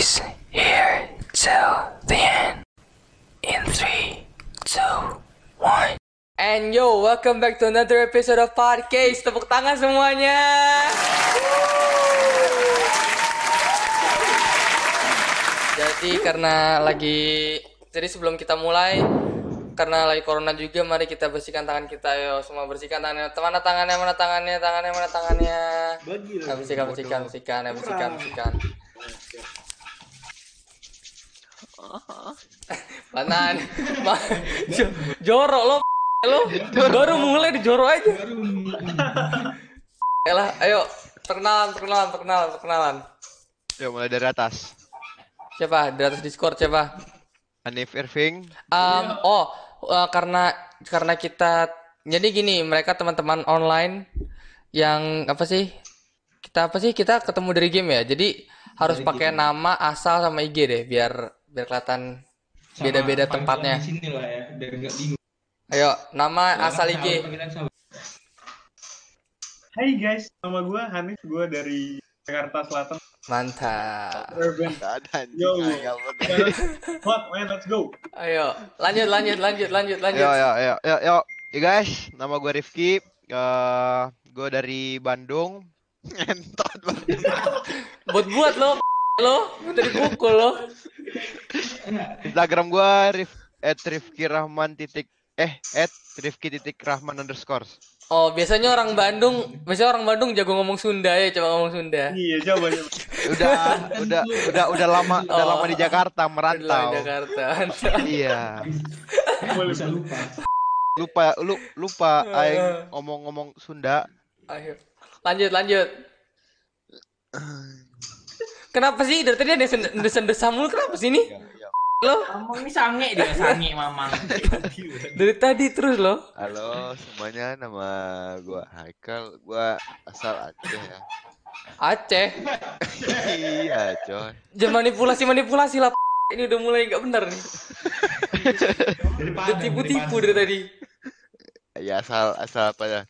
Please hear till the end. In three, two, one. And yo, welcome back to another episode of Podcast. Tepuk tangan semuanya. Jadi karena lagi jadi sebelum kita mulai karena lagi corona juga mari kita bersihkan tangan kita yo semua bersihkan tangannya mana tangannya mana tangannya tangannya mana tangannya Bagi Nah, bersihkan bersihkan bersihkan ya bersihkan bersihkan Panan, jorok lo, lo baru mulai di jorok aja. Elah, ayo perkenalan, perkenalan, perkenalan, perkenalan. Ya mulai dari atas. Siapa? Di atas Discord siapa? Hanif Irving. Um, oh, uh, karena karena kita jadi gini, mereka teman-teman online yang apa sih? Kita apa sih? Kita ketemu dari game ya. Jadi harus pakai nama, asal sama IG deh biar biar kelihatan beda-beda tempatnya. di sini lah ya, biar nggak bingung. Ayo, nama asal Sahabat, IG. Hai guys, nama gue Hanif, gue dari Jakarta Selatan. Mantap. Urban. Gak. Yo. Hot man, let's go. Ayo, lanjut lanjut lanjut lanjut lanjut. Yo yo yo yo yo. Guys, nama gue Rifki. Eh, gue dari Bandung. Entot banget. Buat buat lo lo minta dipukul lo. Instagram gue Rif at Rifki Rahman titik eh at Rifki titik Rahman underscore. Oh, biasanya orang Bandung, biasanya orang Bandung jago ngomong Sunda ya, coba ngomong Sunda. Iya, coba coba. Udah udah udah udah lama udah Oh. lama di Jakarta Di merantau. Jakarta. Mantap. Iya. Bisa lupa. Lupa lu lupa aing ngomong-ngomong Sunda. Lanjut lanjut. Kenapa sih dari tadi ada desa-desa mulu kenapa sih ini? Lo Ngomong ini sange dia, sange mamang. dari tadi terus lo. Halo semuanya, nama gua Haikal, gua asal Aceh ya. Aceh. iya, coy. Jangan manipulasi manipulasi lah. Ini udah mulai nggak bener nih. Udah tipu-tipu dari dari tadi. Ya asal asal apa ya?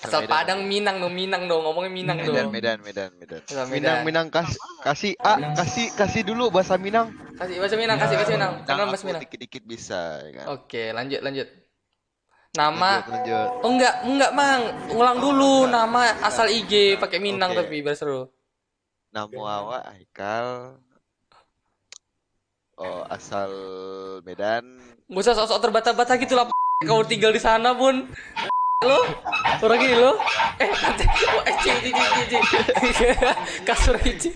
Asal Padang Minang dong, Minang dong, ngomongnya Minang Medan, dong. Medan, Medan, Medan. Asal Minang, Medan. Minang kas kasih ah kasih kasih dulu bahasa Minang. Kasih bahasa Minang, kasih bahasa Minang. Karena Minang bahasa Minang. dikit-dikit bisa ya kan. Oke, lanjut lanjut. Nama Lanjut, lanjut. Oh enggak, enggak Mang. Ulang dulu nama asal IG pakai Minang Oke. tapi biar seru. Nama awak Haikal. Oh, asal Medan. Gak usah sok-sok terbata-bata gitu lah. Kau tinggal di sana pun. Lo, orang gini lo. Eh, nanti. Oh, eh. Kasur cik.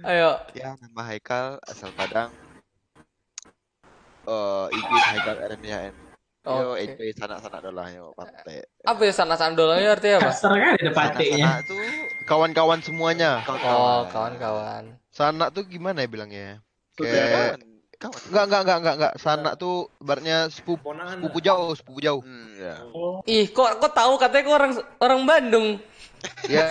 Ayo, Ya, nama Haikal asal Padang. Oh, izin Haikal RMYN. Yo, Oke. enjoy sana-sana dulu lah yo, pantai. apa ya sana sandolnya artinya apa? Kasar kan ada tuh kawan-kawan semuanya. Oh, kawan-kawan. Sana tuh gimana ya bilangnya? Kayak kawan. Enggak, enggak, enggak, enggak, enggak. Sana tuh ibaratnya sepupu sepupu jauh, sepupu jauh. Hmm, ya. Ih, kok kok tahu katanya kok orang orang Bandung. Ya,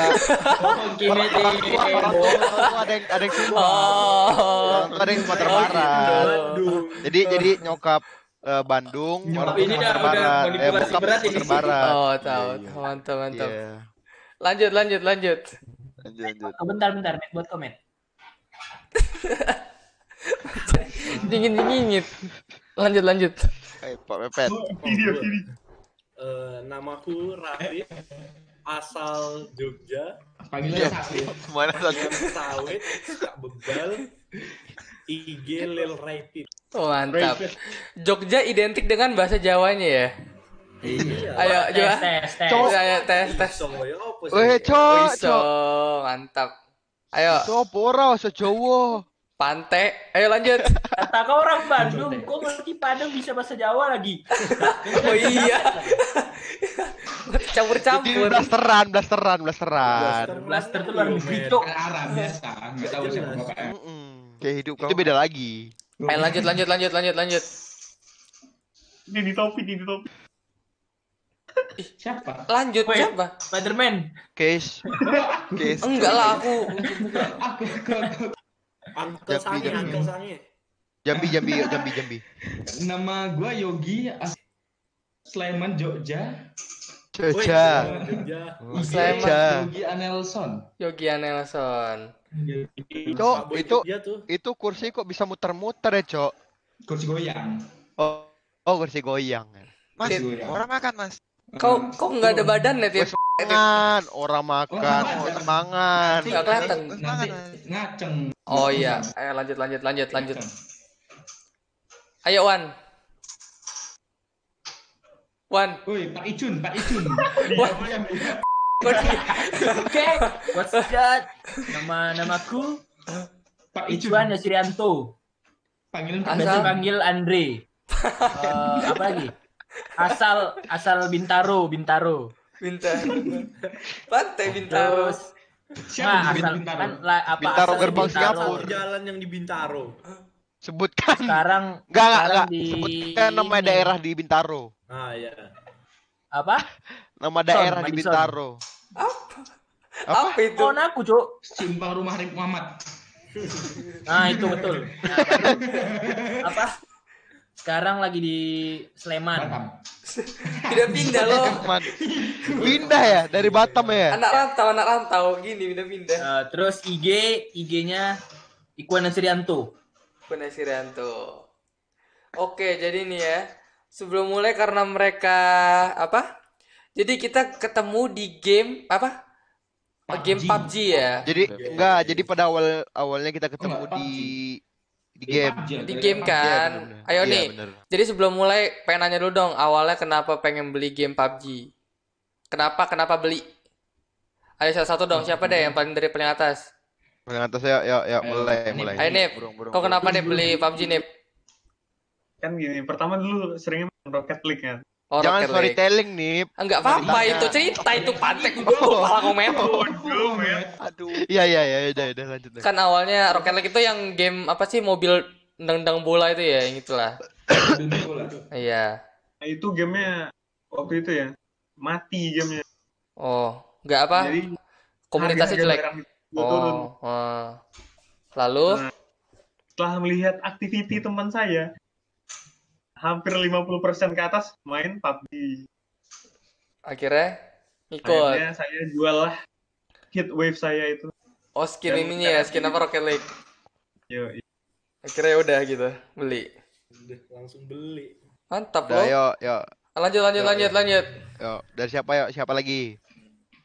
Oh, gini orang tua, orang tua, orang ada yang ada yang semua. Oh. Orang ada yang Sumatera Oh, Barat. gitu. Jadi jadi nyokap eh, Bandung, orang tua Ini udah- Sumatera udah Barat. Eh, bokap berat ini. Sumatera Barat. Oh, tahu. Mantap, mantap. Iya. Lanjut, lanjut, lanjut. Lanjut, lanjut. Oh, bentar bentar, buat komen. Dingin dingin. Lanjut, lanjut. Eh, Pak Mepet. Video, video. Eh, namaku Rafif, asal Jogja, Panggilan sakit. Semuanya satu. yang sawit, suka bebal, IG Lil Rapid. Oh, mantap. Jogja identik dengan bahasa Jawanya ya. Iya. Ayo, coba. tes tes. Ayo tes tes. Ya? Weh, cok, cok. mantap. Ayo, Cok, ora se Jawa. Pantai. Ayo lanjut. Kata kau orang Bandung, kok ngerti Padang bisa bahasa Jawa lagi? Oh iya. Jadi Campur-campur. blasteran, blasteran, blasteran. Blaster tuh luar negeri, Cok. Biasa, nggak tahu siapa bapaknya. Kayak hidup itu beda lagi. Ayo lanjut, lanjut, lanjut, lanjut, lanjut. Ini di topi, ini di topi. Siapa? Lanjut Wait. siapa? Spiderman. Case. Case. Enggak lah aku. Uncle Jambi, Jambi. Uncle. Jambi, Jambi, Jambi, Jambi. Nama gua Yogi, Sleman, Jogja. Jogja. Jogja. Oh, Sleman. Jogja. Yogi Anelson. Yogi Nelson. Cok, itu-. Itu kursi kok bisa muter-muter ya, Cok? Kursi goyang. Oh, oh kursi goyang. Mas, Kursi goyang. orang makan mas. Kau kok nggak ada badan ya, Tit? Mangan, orang makan, Oh, orang mangan. Nggak kelihatan. Nanti ngaceng. Oh iya, ayo lanjut lanjut lanjut lanjut. Ayo Wan. Wan. Woi, Pak Icun, Pak Icun. Wah. Oke, what's that? Nama namaku Pak Icun. Icuan Yasirianto. Panggilan Asal- Biasa dipanggil Andre. Eh, apa lagi? Asal asal Bintaro, Bintaro. Bintaro. Pantai Bintaro. Terus Siapa nah, asal Bintaro? kan la, apa Bintaro asal gerbang Bintaro. Singapura. Jalan yang di Bintaro. Sebutkan. Sekarang Enggak, enggak, enggak. di Sebutkan nama ini. daerah di Bintaro. Ah ya. Apa? Nama daerah di Madison. Bintaro. Apa? Apa? Apa itu? Oh, aku, Cuk. Simpang rumah Arif Muhammad. Nah, itu betul. Nah, apa? Sekarang lagi di Sleman. Batam. Tidak pindah loh. Pindah ya dari Batam ya. Anak rantau, anak rantau gini pindah-pindah. Eh, terus IG, IG-nya Ikuan Nasrianto. Penasirianto. Oke, jadi nih ya. Sebelum mulai karena mereka apa? Jadi kita ketemu di game apa? Game PUBG. PUBG ya. Jadi enggak, jadi pada awal awalnya kita ketemu enggak, di di Di game. PUBG, Di game kan. Iya, bener. Ayo Iya, nih. bener. Jadi sebelum mulai pengen nanya dulu dong, awalnya kenapa pengen beli game PUBG? Kenapa kenapa beli? Ayo salah satu dong, siapa deh yang paling dari paling atas? Paling atas ya, ya, ya, mulai, mulai. Ayo Nip, Burung, burung, kau burung. kenapa deh beli PUBG Nip? Kan gini, pertama dulu seringnya main Rocket League kan. Oh, Jangan storytelling nih. Enggak apa-apa itu cerita itu pantek malah komen. Bodoh, men. Aduh. Iya, iya, iya, udah, udah lanjut. deh. Kan awalnya Rocket League itu yang game apa sih mobil nendang bola itu ya, yang itulah. Iya. Nah, itu gamenya waktu itu ya mati gamenya. Oh, enggak apa? Jadi Komunitasnya jelek. itu turun. Oh, oh. Lalu Nah, setelah melihat aktiviti teman saya, hampir 50% ke atas main PUBG. akhirnya ikut. Akhirnya saya jual lah hit wave saya itu. Oh, skin ininya ya, skin apa Rocket League. Yo, Akhirnya udah gitu, beli. Udah langsung beli. Mantap loh. yuk, yuk, Lanjut lanjut Yo, lanjut yo. lanjut. yuk. Dari siapa yuk? Siapa lagi?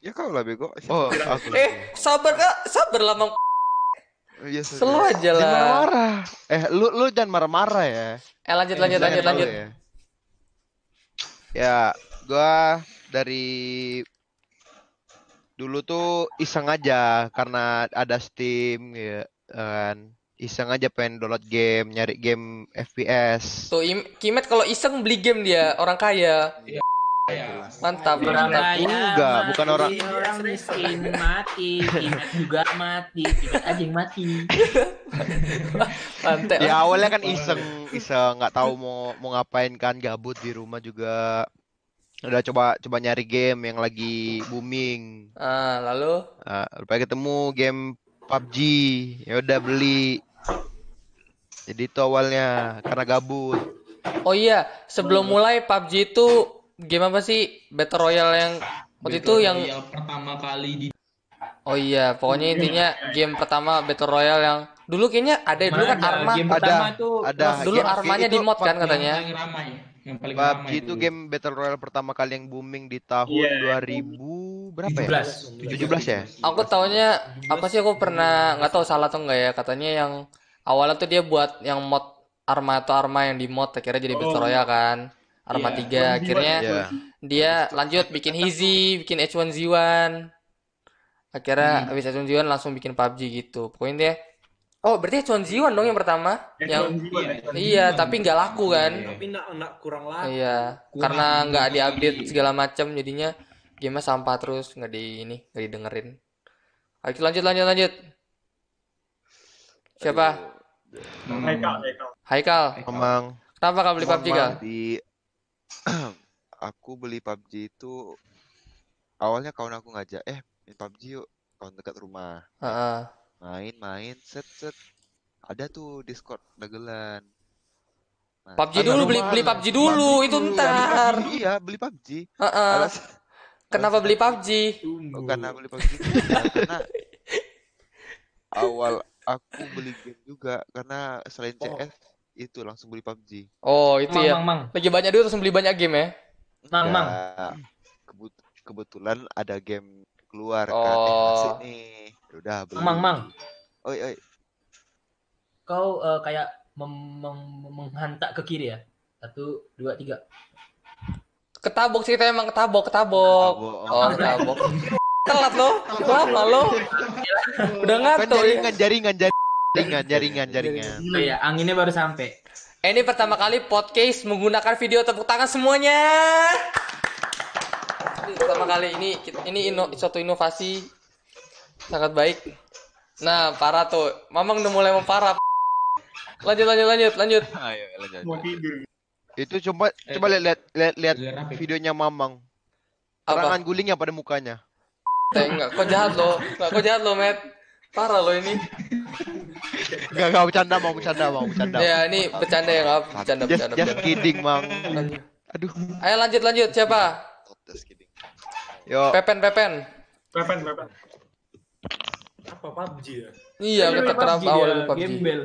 Ya kau lah bego. Oh, aku. Eh, sabar Kak, sabar lah Mang. Iya, Slow aja Jangan lah. marah-marah. Eh, lu lu jangan marah-marah ya. Eh, lanjut lanjut Jangan lanjut dulu lanjut. Ya. ya, gua dari dulu tuh iseng aja karena ada Steam ya kan. Iseng aja pengen download game, nyari game FPS. Tuh, Im- Kimet kalau iseng beli game dia, orang kaya. Ya. Mantap, Orang mantap. Enggak, mati, bukan orang- orang miskin mati, Kimet juga mati, Kimet aja yang mati. Mantap. Ya awalnya kan iseng, iseng nggak tahu mau mau ngapain kan, gabut di rumah juga. Udah coba coba nyari game yang lagi booming. Ah, lalu Nah, rupanya ketemu game PUBG. Ya udah beli. Jadi itu awalnya karena gabut. Oh iya, sebelum mulai PUBG itu game apa sih? Battle Royale yang waktu itu Battle yang Royale pertama kali di Oh iya, pokoknya intinya game pertama Battle Royale yang dulu kayaknya ada dulu kan Mana Arma. game Ada, itu ada. Dulu game- armanya itu di mod kan katanya. yang paling ramai, yang paling PUBG ramai itu dulu. game Battle Royale pertama kali yang booming di tahun Iya. 2000 berapa ya? 17. 17 ya? Aku taunya apa sih aku pernah nggak tahu salah atau enggak ya katanya yang awalnya tuh dia buat yang mod Arma atau Arma yang di mod akhirnya jadi Battle Oh. Royale kan. Arma Iya. 3 akhirnya Iya. dia lanjut bikin Hizi, bikin H1Z1. Akhirnya habis H1Z1 langsung bikin PUBG gitu. Pokoknya dia Oh, berarti H1Z1 dong yang pertama? Yang Iya, Iya, tapi nggak laku kan? Iya. Tapi nak nak kurang lah. Iya, Kurang karena nggak diupdate segala macam jadinya game sampah terus nggak di ini nggak didengerin. Ayo lanjut lanjut lanjut. Siapa? Haikal, Haikal. Haikal. Emang Kenapa kau beli PUBG kal? Di aku beli PUBG itu awalnya kawan aku ngajak, eh main PUBG yuk, kawan dekat rumah. Heeh. Main, main, set, set. Ada tuh Discord dagelan. Nah, PUBG Ada dulu beli rumah. beli PUBG dulu itu PUBG dulu, ntar. beli PUBG, Iya, beli PUBG. Heeh. Alas, Kenapa beli PUBG? Oh, karena beli PUBG itu ya, karena awal aku beli game juga karena selain Oh. CS itu langsung beli PUBG. Oh, itu Mang, ya. mang, mang. Lagi banyak duit terus beli banyak game ya? Mang, mang. Ya, kebut- kebetulan ada game keluar kan, eh Oh. asik nih. Ya Udah beli. Mang, mang. Oi, oi. Kau eh, kayak mem- mem- menghantak ke kiri ya? Satu, dua, tiga. Ketabok sih kita emang ketabok, ketabok. Ketabok. Oh, ketabok. Telat lo, lama lo. Udah Kan ngantuk ya. jaringan, jaringan, jaringan, jaringan, jaringan. Oh iya, anginnya baru sampai. Eh, Ini pertama kali podcast menggunakan video tepuk tangan semuanya. Ini pertama kali ini ini ino, suatu inovasi sangat baik. Nah, parah tuh. Mamang udah mulai memparah. Lanjut, lanjut, lanjut, lanjut. Ayo, lanjut. Mau tidur. Itu coba coba lihat lihat lihat, lihat videonya Mamang. Apa? Serangan gulingnya pada mukanya. Eh, enggak, kok jahat lo. Enggak, kok jahat lo, Matt. Parah lo ini. Enggak enggak bercanda mau bercanda mau bercanda. Ya, ini bercanda ya, nggak? Bercanda, Just bercanda, just kidding, Mang. Aduh. Ayo lanjut, lanjut. Siapa? Just kidding. Yo, Pepen, Pepen. Pepen, pepen. Apa PUBG ya? Iya, kenapa PUBG awal dulu PUBG. Gembel.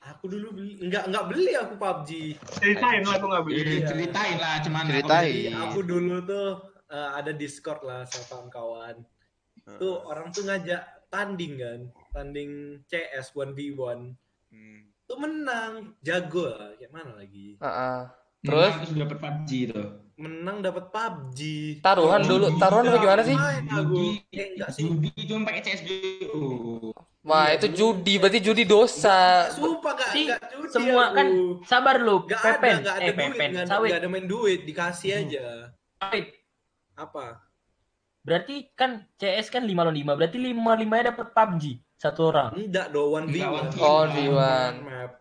Aku dulu beli enggak enggak beli aku PUBG. Ceritain lah, aku nggak beli. Eh, ceritain lah cuman Ceritain. Jadi aku dulu tuh eh, ada Discord lah sama kawan-kawan. Tuh orang tuh ngajak tanding kan, tanding CS 1v1. Hmm. Tuh menang, jago lah, kayak mana lagi? Heeh. Terus Terus? terus dapat PUBG tuh. Menang dapat PUBG. Taruhan dulu, taruhan apa gimana sih? Main aku. Judi, Eh, enggak sih. judi cuma pakai CS dulu. Wah, itu judi, berarti judi dosa. Sumpah gak, Si, gak judi semua aku. kan sabar lu, Gak Pepen. ada, gak ada eh, duit, Pepen. gak Sawit. gak ada main duit, dikasih aja. Sawit. Apa? Berarti kan CS kan 5 lawan 5, berarti 5 5 nya dapat PUBG satu orang. Enggak, do 1v1. Enggak, Oh, V1. Map.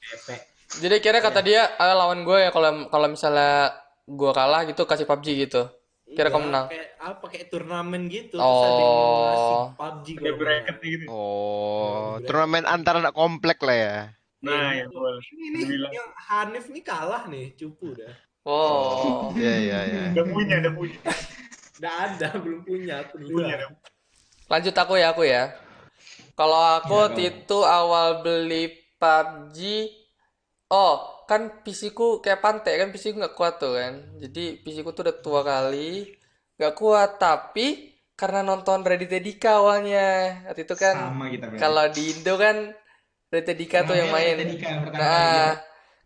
Efek. Jadi kira kata dia, ah, lawan gue ya kalau kalau misalnya gue kalah gitu kasih PUBG gitu. Kira kamu Enggak, menang. Kayak apa kayak turnamen gitu terus ada yang Oh. PUBG Kayak kalau bracket gitu. oh, turnamen antar anak komplek lah ya. Nah, ya boleh. Ini nih, Bilang. yang Hanif nih kalah nih, cupu dah. Oh. Iya, iya, iya. Udah punya, udah punya. Udah ada, belum punya aku dulu. Punya. Lanjut aku ya, aku ya. Kalau aku Ya, waktu itu awal beli PUBG, oh kan PC ku kayak pantai kan PC ku nggak kuat tuh kan. Jadi PC ku tuh udah tua kali, nggak kuat. Tapi karena nonton Raditya Dika awalnya, waktu itu kan Sama kita berarti. kalau di Indo kan Raditya Dika tuh yang main. Nah, ya.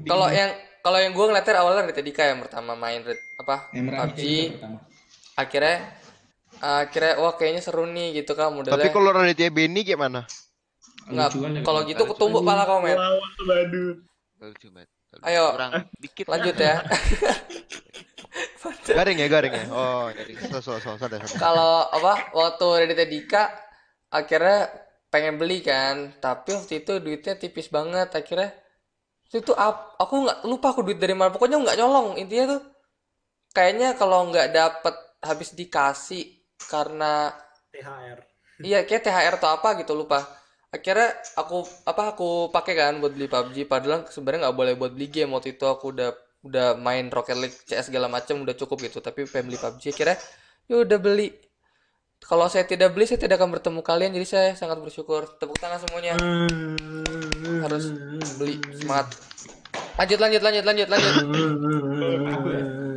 kalau yang kalau yang gue ngeliatnya awalnya Raditya Dika yang pertama main Red- apa Yang PUBG. Akhirnya akhirnya wah kayaknya seru nih gitu kan Tapi modelnya. kalau Raditya Beni gimana? Nggak, Lucu ya, kalau gitu ketumbuk pala kau, Met. Tuh. Lucu. Ayo. Kurang dikit. Lanjut ya. Garing ya, garing ya. Oh, jadi so so so sadar sadar. Kalau apa waktu Raditya Dika akhirnya pengen beli kan, tapi waktu itu duitnya tipis banget akhirnya waktu itu ap- aku nggak lupa aku duit dari mana pokoknya nggak nyolong intinya tuh kayaknya kalau nggak dapet habis dikasih karena THR. iya kayak THR atau apa gitu lupa. Akhirnya aku apa aku pakai kan buat beli PUBG padahal sebenarnya nggak boleh buat beli game. Waktu itu aku udah udah main Rocket League CS segala macam udah cukup gitu. Tapi pengen beli PUBG akhirnya ya udah beli. Kalau saya tidak beli saya tidak akan bertemu kalian. Jadi saya sangat bersyukur. Tepuk tangan semuanya. Harus beli semangat lanjut lanjut lanjut lanjut lanjut.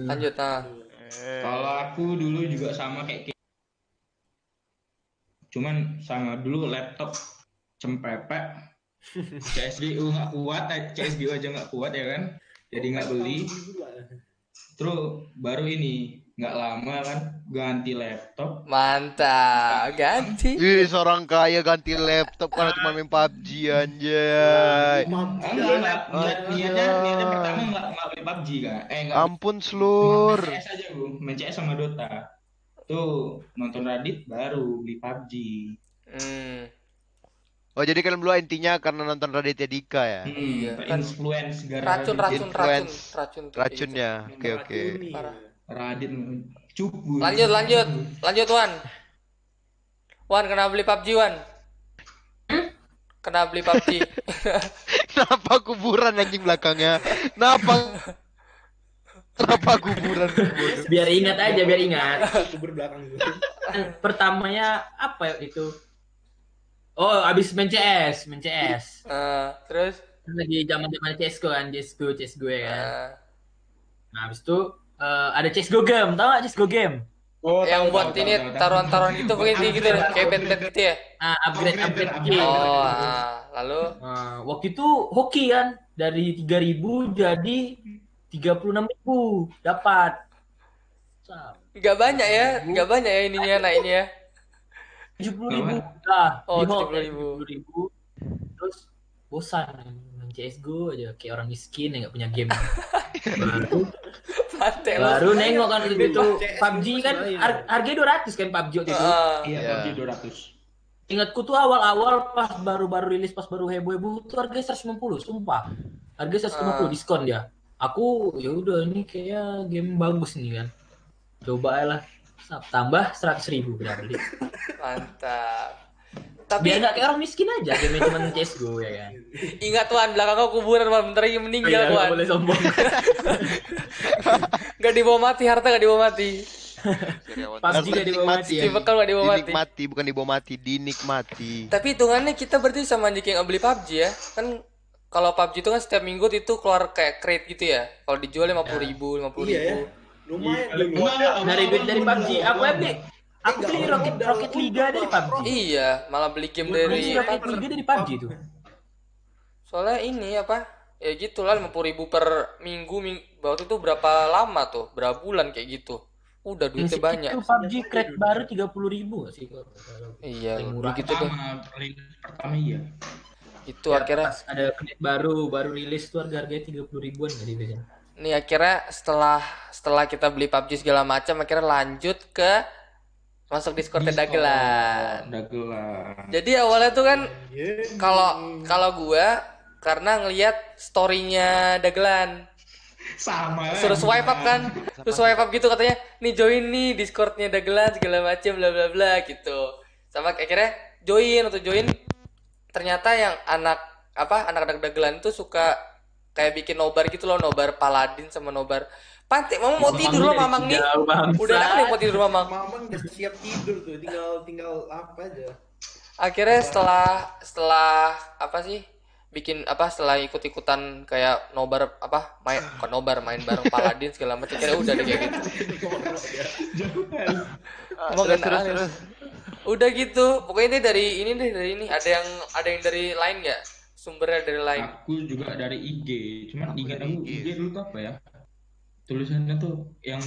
Lanjut nah Kalau aku dulu juga sama kayak Ki. Cuman sama dulu laptop cempepek. CSGO nggak kuat, eh, CSGO aja nggak kuat ya kan. Jadi nggak beli. Terus baru ini nggak lama kan ganti laptop. mantap ganti Ih, seorang kaya ganti laptop karena cuma main PUBG anjay. Enggak, enggak. Niat, niatnya, niatnya pertama nggak nggak beli PUBG kan. Eh nggak Ampun, Slur. Main CS aja bu, main CS sama Dota. Tuh nonton Radit baru beli PUBG. hmm. Oh, jadi kalian berdua intinya karena nonton Raditya Dika ya? Hmm, Iya, kan. influence gara racun Radit. racun racun Influence racun Racunnya. Oke, oke. Parah. Radit cupu. Lanjut, lanjut, lanjut Wan. Wan, kenapa beli PUBG Wan? Kenapa beli PUBG? Kenapa kuburan anjing belakangnya? Kenapa? Kenapa kuburan? Biar ingat aja, biar ingat. kubur belakang gue Pertamanya apa itu? Oh, abis main CS, main CS. Eh, terus Lagi zaman zaman CSGO kan, CSGO, CSGO ya kan. eh, Nah, habis itu eh, ada CSGO game, tau gak CSGO game? Oh, yang tahu, buat tahu, ini taruhan-taruhan gitu pakai dia gitu kayak bed-bed gitu ya. Ah, upgrade upgrade Upgrade, game. Oh, ah, lalu Nah, waktu itu hoki kan dari 3000 jadi 36.000 dapat. Sap. nggak banyak ya, nggak banyak ya ininya naiknya. tujuh puluh ribu lah Oh, hot 70.000. ribu terus bosan CSGO aja kayak orang miskin yang nggak punya game baru Pantai baru nengok kan itu CS PUBG kan lumayan. har- harganya 200 kan PUBG waktu itu Ah, Iya, Iya. PUBG 200. ingatku tuh awal-awal pas baru-baru rilis pas baru heboh-heboh tuh harganya 150 sumpah harganya 150 Ah. diskon dia aku ya udah ini kayak game bagus nih kan coba lah tambah 100 ribu berarti mantap. Biar Tapi nggak kayak orang miskin aja game cuma CSGO ya kan ingat tuan belakang kau kuburan Wan, bentar lagi meninggal Iya, nggak tuan. boleh sombong Gak dibawa mati, harta gak dibawa mati. Harus gak dibawa mati bekal gak dibawa mati. Dinikmati, bukan dibawa mati, dinikmati. Tapi hitungannya kita berarti sama aja kayak nggak beli PUBG ya. Kan kalau PUBG itu kan setiap minggu itu keluar kayak crate gitu ya. Kalau dijual lima puluh ribu, lima puluh iya ya ribu. lumayan Iya, dulu dari duit dari PUBG aku ya beli aku beli Rocket Rocket Liga dari. PUBG Iya, malah beli game dari Rocket Liga dari PUBG tuh soalnya ini apa? Ya gitulah lima puluh ribu per minggu, ming waktu itu berapa lama tuh? Berapa bulan kayak gitu? Udah duitnya banyak. itu PUBG crate baru tiga puluh ribu sih. Iya, murah. gitu deh. Pertama, iya. Itu Ya, akhirnya pas ada crate baru baru rilis tuh harga harganya tiga puluh ribuan nggak di biasanya nih akhirnya setelah setelah kita beli PUBG segala macam akhirnya lanjut ke masuk Discord Discord, Dagelan. Dagelan. Jadi awalnya tuh kan Iya. kalau kalau gua karena ngelihat storynya Dagelan Sama. suruh swipe up kan terus swipe up gitu katanya nih join nih Discordnya Dagelan segala macam bla bla bla gitu sama akhirnya join atau join ternyata yang anak apa anak-anak Dagelan itu suka kayak bikin nobar gitu loh nobar Paladin sama nobar Pantik, mama mau tidur loh mamang nih. udah enak nih mau tidur mamang. Mamang udah siap tidur tuh, tinggal tinggal apa aja. akhirnya setelah setelah apa sih bikin apa setelah ikut-ikutan kayak nobar apa main bukan nobar main bareng Paladin segala macam kira udah deh kayak gitu. Emang Terus, terus, udah gitu pokoknya ini dari ini deh dari ini. Ada yang ada yang dari lain nggak? Sumbernya dari lain. Aku juga dari IG, cuman Aku dari aku IG. IG dulu tuh apa ya? Tulisannya tuh yang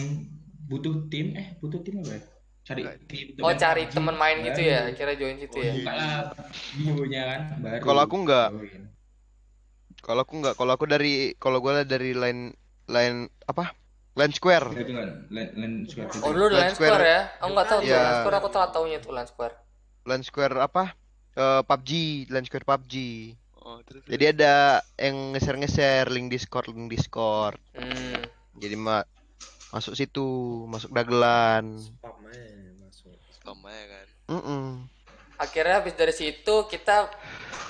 butuh tim, eh butuh tim apa ya? Cari tim. oh cari temen main gitu ya kira join situ Oh, ya kan baru. Kalau aku enggak. join. Kalau aku nggak, kalau aku dari, kalau gue dari line, line apa? Line Square. Oh dulu Line Line Square Square. ya aku nggak tahu Iya. Line Square aku telah taunya tuh Line Square Line Square apa? Eh, PUBG, Line Square PUBG. Oh, terus Jadi ada yang nge-share-nge-share link Discord, link Discord. hmm. Jadi ma masuk situ, masuk dagelan. Spam aja masuk. spam aja kan. Mm-mm. akhirnya habis dari situ kita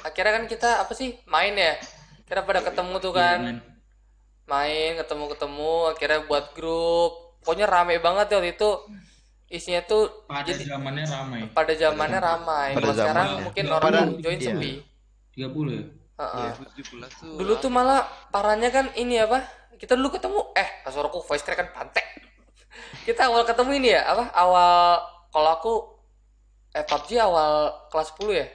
akhirnya kan kita apa sih main ya kira pada ketemu tuh kan Iya, men. main ketemu ketemu akhirnya buat grup pokoknya rame banget ya waktu itu isinya tuh Pada jadi zamannya ramai. pada zamannya ramai Pada kalau sekarang zamannya. mungkin Pada- orang join iya. sepi 30 ya? Heeh. 17 tuh. dulu tuh malah parahnya kan ini apa kita dulu ketemu eh pas suaraku voice crack kan pantek kita awal ketemu ini ya apa awal kalau aku eh PUBG awal kelas 10 ya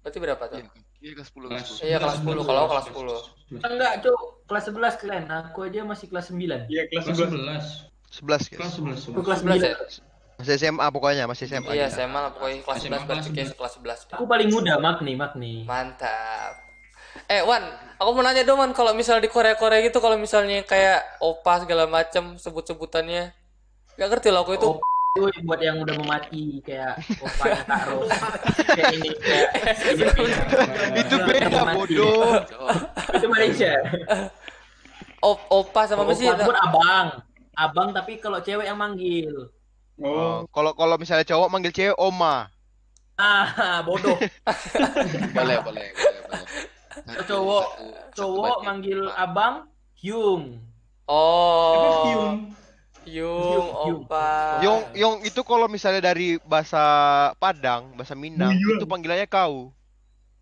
berarti berapa tuh Iya, iya kelas 10 Kelas, Iya, kelas 10. Kalau aku kelas 10. enggak cuk kelas 11 kalian aku aja masih kelas 9 Iya, kelas Kelas 11. 11 11. Kelas guys. 11. aku kelas 11 ya 9 Masih SMA pokoknya, masih SMA. iya. SMA lah pokoknya kelas SMA 11 berarti kelas 11 aku paling muda Magni Magni Mantap. Eh Wan, aku mau nanya dong Wan, kalau misalnya di Korea-Korea gitu, kalau misalnya kayak opa segala macam sebut-sebutannya, gak ngerti loh aku itu. Itu buat yang udah mau mati kayak opanya Ros kayak ini kayak Itu beda bodoh. itu Malaysia Op, opa sama apa sih? opa abang abang tapi kalau cewek yang manggil Oh, Oh, Kalau kalau misalnya cowok manggil cewek oma. ah bodoh Boleh, boleh, boleh, boleh. Satu, cowok cowok manggil abang Hyung Oh, Hyung. Yung, Yung, yung. opa. Yong Yong itu kalau misalnya dari bahasa Padang, bahasa Minang, itu panggilannya kau.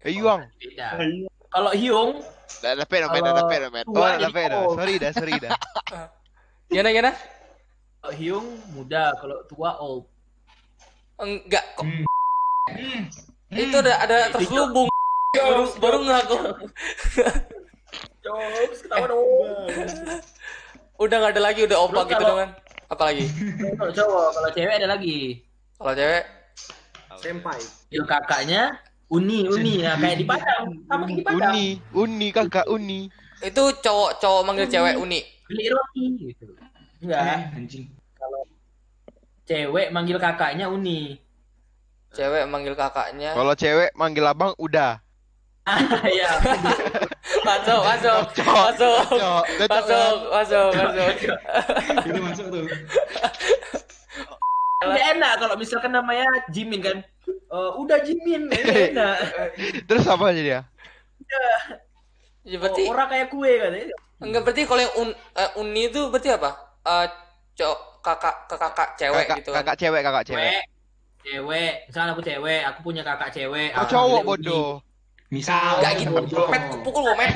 Eh. Beda. Ayo. Kalau Hyung, Dah dah pet, dah pet, Kalau dah pet, dah pet. Oh, dah dah, dah. kau. Sorry dah, sorry dah. Gimana, gimana? kalau Hyung muda, kalau tua old. Enggak, kok. Hmm. Hmm. Itu ada ada terselubung. Baru, baru ngaku. Jokes, ketawa dong. Udah nggak ada lagi, udah opa gitu kalau- dong kan. Apa lagi? Kalau cowok, kalau cewek ada lagi. Kalau cewek, Senpai. Yang kakaknya Uni, Uni. Nah, kayak di Padang. Sama kayak di Padang. Uni, Uni kakak Uni. itu cowok cowok manggil cewek uni. Beli roti gitu. Enggak. Eh, anjing. Cewek manggil kakaknya Uni. Cewek manggil kakaknya. Kalau cewek manggil abang udah. Iya. Masuk, masuk, masuk, Cok, kan? masuk, masuk, masuk. Itu masuk tuh. Nggak enak kalau misalkan namanya Jimin kan. Eh, udah Jimin, enak. Terus apa aja dia? Ya, berarti Orang kayak kue kan. enggak berarti kalau yang un, eh, uni itu berarti apa? Eh cowok kakak ke kakak cewek kakak, gitu kan. kakak cewek, kakak cewek. Cewek. Cewek. Misalnya aku cewek, aku punya kakak cewek. Oh aku cowok manggilnya Uni. Misal. Enggak gitu. Met pukul gua, Met.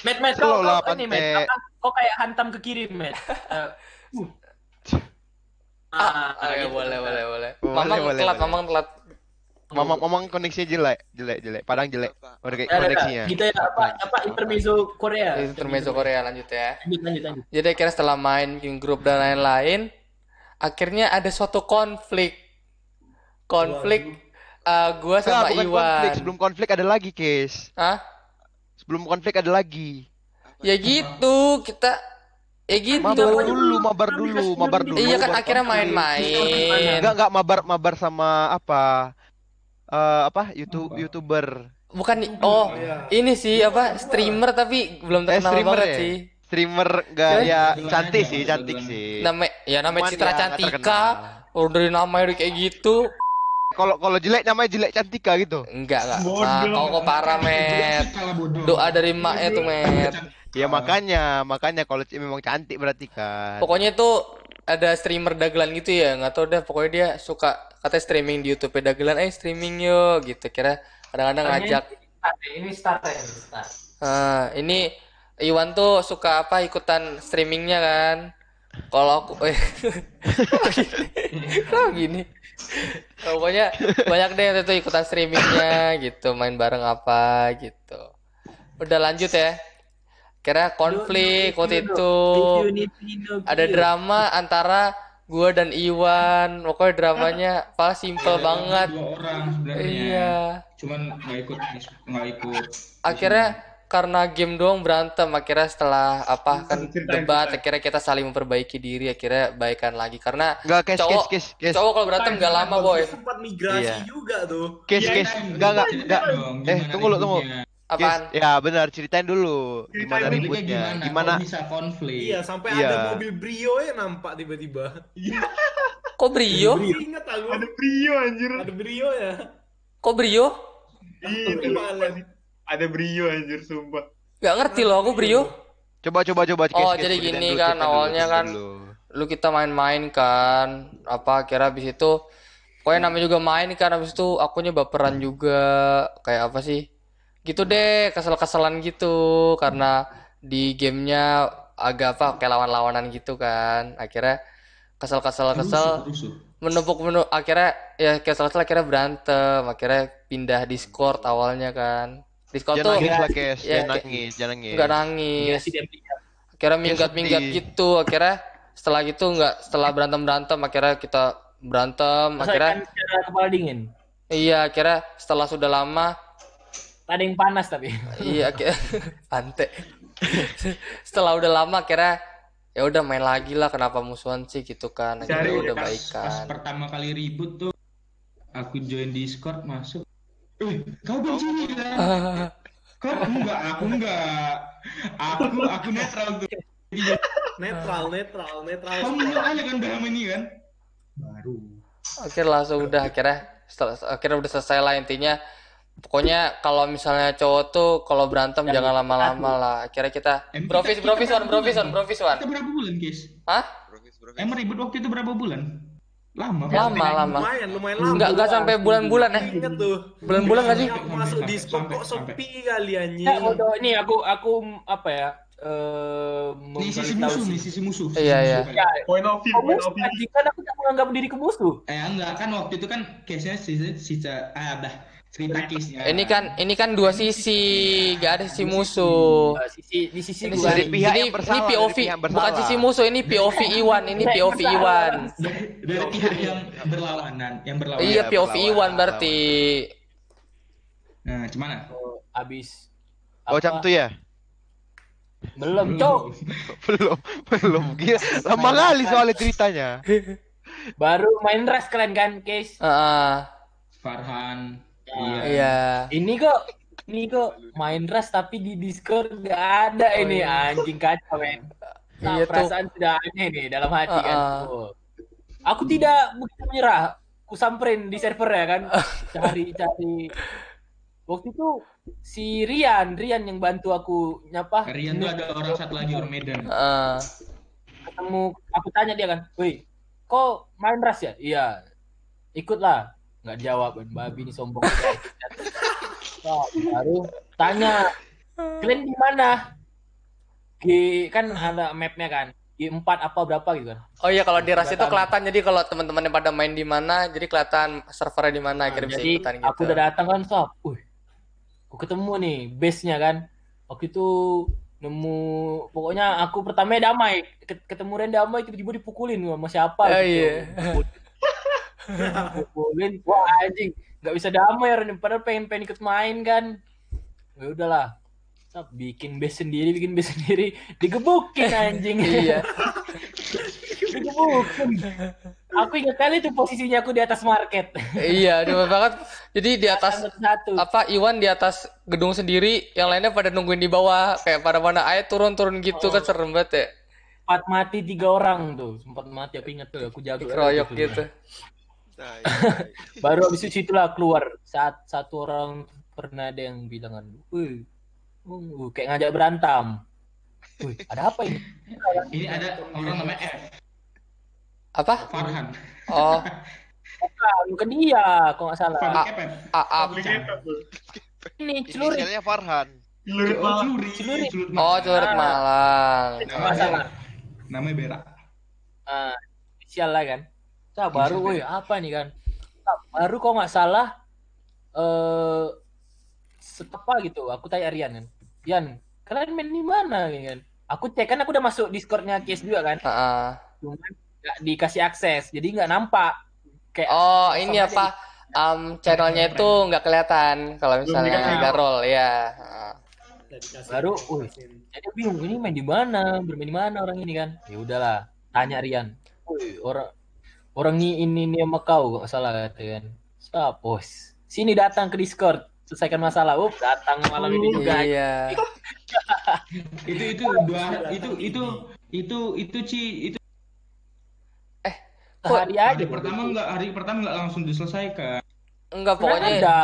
Met, met, kau, lah, kau, ini, met. Kau kayak hantam ke kiri, met. Eh, uh. Ah, Ah, ya, gitu. boleh, boleh, boleh. Boleh, Mamang boleh, telat, boleh. mamang telat. Mamang, mamang koneksinya jelek, jelek, jelek. Padang jelek. Ada. koneksinya. Gitu ya, apa, apa intermezzo Korea. Intermezzo Korea lanjut ya. Lanjut, lanjut, lanjut. Jadi akhirnya setelah main game grup dan lain-lain, akhirnya ada suatu konflik. Konflik eh, gua sama bukan Iwan. konflik. Sebelum konflik ada lagi, Kes. Hah? Sebelum konflik ada lagi. Ya gitu, kita ya gitu. Mabar dulu, mabar dulu, mabar dulu. Iya kan akhirnya main-main. Enggak, enggak mabar mabar sama apa? Eh apa? YouTube YouTuber. Bukan. Oh, ini sih apa? Streamer tapi belum Eh, terkenal streamer banget ya? sih. Streamer enggak ya cantik sih, cantik sih. Nama ya namanya Citra ya nggak Cantika. dari namanya udah kayak gitu. Kalau kalau jelek namanya jelek cantika gitu. Enggak, enggak. Bodoh. Nah, kau kok parah, Met. Doa dari emaknya tuh, Met. Ya makanya, makanya kalau memang cantik berarti kan. Pokoknya itu ada streamer dagelan gitu ya, nggak tahu deh. Pokoknya dia suka katanya streaming di YouTube dagelan, eh streaming yuk gitu. Kira kadang-kadang ngajak. Ini start ya, ini start. Nah, ini Iwan tuh suka apa ikutan streamingnya kan. Kalau aku, eh, kenapa gini? Nah, pokoknya banyak deh waktu itu ikutan streamingnya gitu, main bareng apa gitu. Udah lanjut ya. Kira konflik waktu itu ada drama antara gua dan Iwan. Pokoknya dramanya apa simple banget. Dua orang sebenarnya. Iya. Cuman nggak ikut nggak ikut. Akhirnya karena game doang berantem akhirnya setelah apa kan Ceritain, debat akhirnya kita saling memperbaiki diri akhirnya baikan lagi karena Enggak, kes, kes, cowok kes, kes. cowok kalau berantem gak lama boy Sempat migrasi Iya. juga tuh. Kes, Iya, kes. kan, Enggak, enggak, ceritain enggak. dong, Eh, tunggu lu, tunggu. ributnya. Kes, apaan ya benar, ceritain dulu Ceritain gimana ributnya. Gimana? Gimana? Kok bisa konflik? Iya, sampai Iya. ada mobil Brio ya nampak tiba-tiba. kok brio Ingat aku. Ada Brio anjir. Ada Brio ya. kok brio Balen. Ada Brio anjir sumpah. Gak ngerti loh aku brio Coba, coba, coba. Oh, kes, jadi gini dulu, kan, dulu, awalnya kan dulu. lu kita main-main kan apa kira habis itu pokoknya namanya juga main kan habis itu akunya baperan juga kayak apa sih gitu deh kesel-keselan gitu karena di gamenya agak apa kayak lawan-lawanan gitu kan akhirnya kesel-kesel kesel menumpuk menumpuk akhirnya ya kesel-kesel akhirnya berantem akhirnya pindah Discord awalnya kan Discord Jangan tuh nangis lah, kes. ya, Jangan kayak- nangis, jangan nangis. nggak nangis pindah. akhirnya Ya, minggat-minggat gitu akhirnya setelah gitu nggak setelah berantem berantem akhirnya kita berantem akhirnya Selesaikan secara kepala dingin. iya akhirnya setelah sudah lama Ada yang panas tapi. iya akhirnya ante setelah udah lama akhirnya ya udah main lagi lah kenapa musuhan sih gitu kan akhirnya udah pas, pas baikan pertama kali ribut tuh aku join Discord masuk. Eh, kau benci nih kan? Kau enggak, aku enggak. Aku aku netral tuh. Netral, netral, netral. Menurut aja kan udah ini kan? Baru. akhirnya langsung udah akhirnya setelah akhirnya udah selesai lah intinya pokoknya kalau misalnya cowok tuh kalau berantem jangan lama-lama lah akhirnya kita brofis brofis kita one brofis one berapa brofis one Kita berapa bulan, guys? hah Profis, profis. Emang ribut waktu itu berapa bulan? Lama, lama lama Lumayan, lumayan lama. Nggak- nggak sampai bulan-bulan, eh. Ingat tuh. bulan-bulan nggak sih masuk sampai, kok sampai. sepi kali anjing. Ya. Ini aku aku apa ya? Eh Nih sisi musuh, sih. nih sisi musuh. Iya, sisi iya. musuh, Ya. Point of view, point kamu of view. kan aku tak menganggap diriku musuh. Eh enggak kan waktu itu kan case-nya si si ah dah case-nya. ini kan ini kan dua sisi gak ada sisi musuh Eh, sisi di sisi ini, gua. dari pihak ini, yang bersalah, ini POV yang bukan bersalah. sisi musuh ini POV Iwan ini POV Iwan dari, dari pihak yang berlawanan, yang berlawanan. iya POV Iwan berarti Nah, gimana? Oh, Abis Oh, jam tuh ya? Belum, Cok. belum, belum. Gila, lama kali soalnya ceritanya. Baru main res kalian kan, case. Ah, Farhan. Ya. Iya. iya Ini kok ini kok main res tapi di Discord nggak ada Oh, ini iya. anjing kacau men. Nah, Iya tuh. perasaan sudah aneh nih dalam hati kan. Ah. Oh. Aku tidak begitu menyerah. Ku samperin di server ya kan. Cari cari. Waktu itu si Rian, Rian yang bantu aku nyapa. Rian tuh ada orang satu lagi orang Medan. Ah. ketemu aku tanya dia kan, "Woi, kok main ras ya?" "Iya." "Ikutlah." Nggak jawab, kan. babi ini sombong. Nah, baru tanya, "Kalian di mana?" G kan ada mapnya kan. G4 apa berapa gitu kan. Oh iya kalau di ras itu Kelihatan. jadi kalau teman-teman yang pada main di mana jadi kelihatan servernya di mana akhirnya bisa Jadi gitu. aku udah datang kan, sob. Wih. Aku ketemu nih base-nya kan. Waktu itu nemu pokoknya aku pertama damai Ket- ketemu Ren damai tiba-tiba dipukulin sama siapa Oh, gitu. iya. Dipukulin. wah anjing nggak bisa damai Ren padahal pengen pengen ikut main kan ya udahlah bikin base sendiri bikin base sendiri digebukin anjing Iya. digebukin aku ingat kali itu posisinya aku di atas market iya, demen banget. Jadi di atas satu apa Iwan di atas gedung sendiri, yang lainnya pada nungguin di bawah kayak pada mana ayo turun-turun gitu kan serem banget ya. sempat mati tiga orang tuh sempat mati aku ingat tuh aku jago gitu. Tai. baru habis itu itulah keluar saat satu orang pernah ada yang bilang kan wih uh, kayak ngajak berantem wih ada apa ini Ini ada orang namanya F, Apa? Farhan. Oh, bukan bukan dia kok nggak salah Ah. Aap. Ini celurit Inisialnya Farhan. Celurit Oh. Celuri. Celurit. Celurit Oh, Malang. Celurit Malang. nggak salah Namanya Berak. Ah, inisial lah kan Nah, baru wih apa nih kan? Nah, baru kok nggak salah eh apa gitu aku tanya Rian kan. Rian kalian main di mana kan? Aku cek kan aku udah masuk discordnya Kies juga kan? Heeh. cuman nggak dikasih akses jadi nggak nampak. Kayak Oh, ini apa? Um, channelnya itu nggak kelihatan kalau misalnya nggak roll ya. Dikasih. baru wih jadi bingung ini main di mana bermain di mana orang ini kan? Ya udahlah tanya Rian. Orang orang ini ini nih sama kau nggak salah kata kan. Stop bos. Sini datang ke Discord selesaikan masalah. Up datang malam ini juga. Iya. Itu itu dua itu itu itu itu Ci itu. Sehari aja. Hari pertama enggak hari pertama enggak langsung diselesaikan. Enggak Pokoknya ada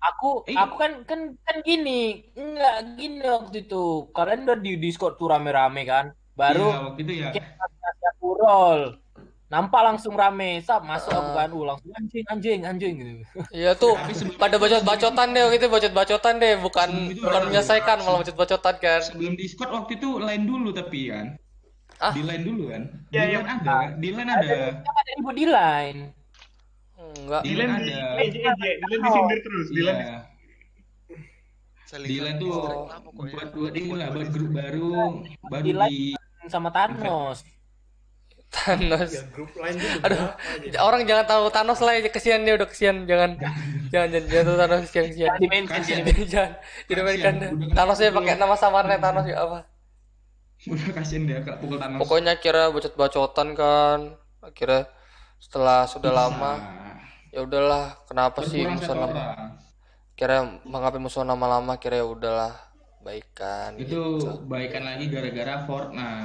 aku Eh. aku kan kan kan gini. Enggak gini waktu itu. Kalian udah di Discord tuh rame-rame kan? Baru Iya, waktu itu ya. aku roll nampak langsung rame sap masuk aku kan uh, langsung anjing anjing anjing gitu Iya tuh pada bacot-bacotan deh gitu bacot-bacotan deh bukan itu bukan menyelesaikan malah bacot-bacotan kan. Sebelum Discord waktu itu line dulu tapi kan. Ah. Di line dulu kan. Di Iya, iya. line ada, kan? di line ada. Ada ribut di line Enggak. Di Dilan line di ada. eh, Dilan disindir terus. Dilan Iya. Saling Di line tuh saling lama pokoknya. buat buat ini lah buat grup baru baru Di line. di sama Thanos Thanos. Ya, grup lain tuh Aduh, berapa aja. orang jangan tahu Thanos lah ya kesian dia udah kesian jangan jangan jangan jangan tahu Thanos kesian kesian. di mention Kasian. di jangan dimainkan Thanos ya pakai nama samarnya Thanos ya apa? udah kasihan dia kena pukul Thanos. Pokoknya kira bacot-bacotan kan. Akhirnya setelah sudah Bisa. lama ya udahlah kenapa sih musuh orang. kira mengapain musuh lama-lama kira ya udahlah baikan Itu gitu. baikan lagi gara-gara Fortnite.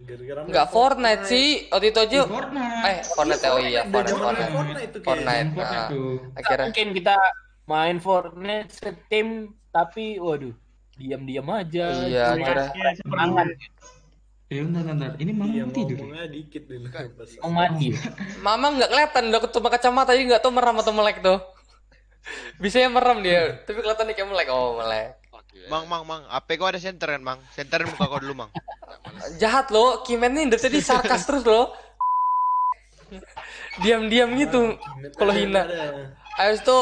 Gara-gara Enggak Fortnite sih, waktu itu aja Fortnite. eh Fortnite oh iya Fortnite Fortnite Fortnite. Fortnite Fortnite nah, akhirnya mungkin kita main Fortnite setim tapi waduh diam-diam aja. Iya, akhirnya. Iya, semangat Eh, bentar, bentar. Ini mama Iya, tidur. ngomongnya dikit dulu. Mau mati. Mama nggak kelihatan udah ketemu kacamata jadi nggak tahu merem atau melek tuh. Bisanya merem dia, tapi kelihatan kayak melek. Oh, melek. Mang, mang, mang. AP kau ada center kan, mang? Centerin muka kau dulu, mang. Jahat loh, Kimen ini tadi sarkas terus loh. Diam-diam gitu kalau hina. Habis itu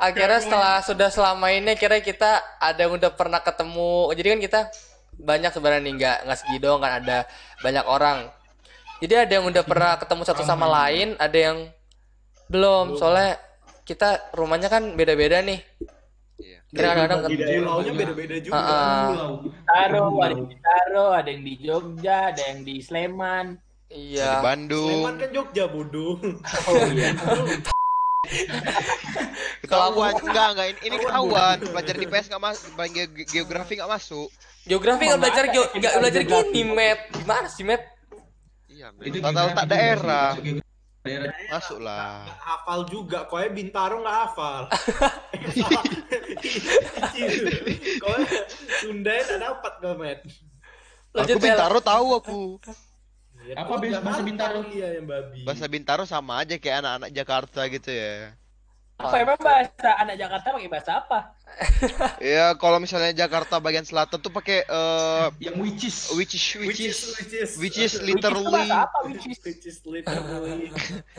akhirnya setelah sudah selama ini akhirnya kita ada yang udah pernah ketemu. Jadi kan kita banyak sebenarnya nggak nggak segi doang kan ada banyak orang. Jadi ada yang udah pernah ketemu satu sama lain, ada yang belum. Soalnya kita rumahnya kan beda-beda nih. Kadang-kadang Di pulaunya beda-beda juga. Ah, Pulau. Taro, ada yang di Taro, ada yang di Jogja, ada yang di Sleman. Di Iya. Bandung. Sleman kan Jogja bodoh. Oh iya. Ketahuan, enggak, enggak. Ini, ini ketahuan. Belajar di PS nggak masuk, ge- geografi nggak masuk. Geografi nggak belajar geo- nggak belajar gini, Met. Gimana sih, Met? Iya, Itu Tata letak daerah. Daerah. Masuk lah. Hafal juga, koe Bintaro nggak hafal. koe Sunda nggak dapat kau met. Lanjut, Aku. Bintaro tahu aku. Ya, Apa bahasa Bintaro? Iya yang babi. Bahasa Bintaro sama aja kayak anak-anak Jakarta gitu ya. Apa emang bahasa anak Jakarta pakai bahasa apa? Ya kalau misalnya Jakarta bagian selatan tuh pakai eh Yang which is. which is which is which is which is Which is tuh literally? Which is literally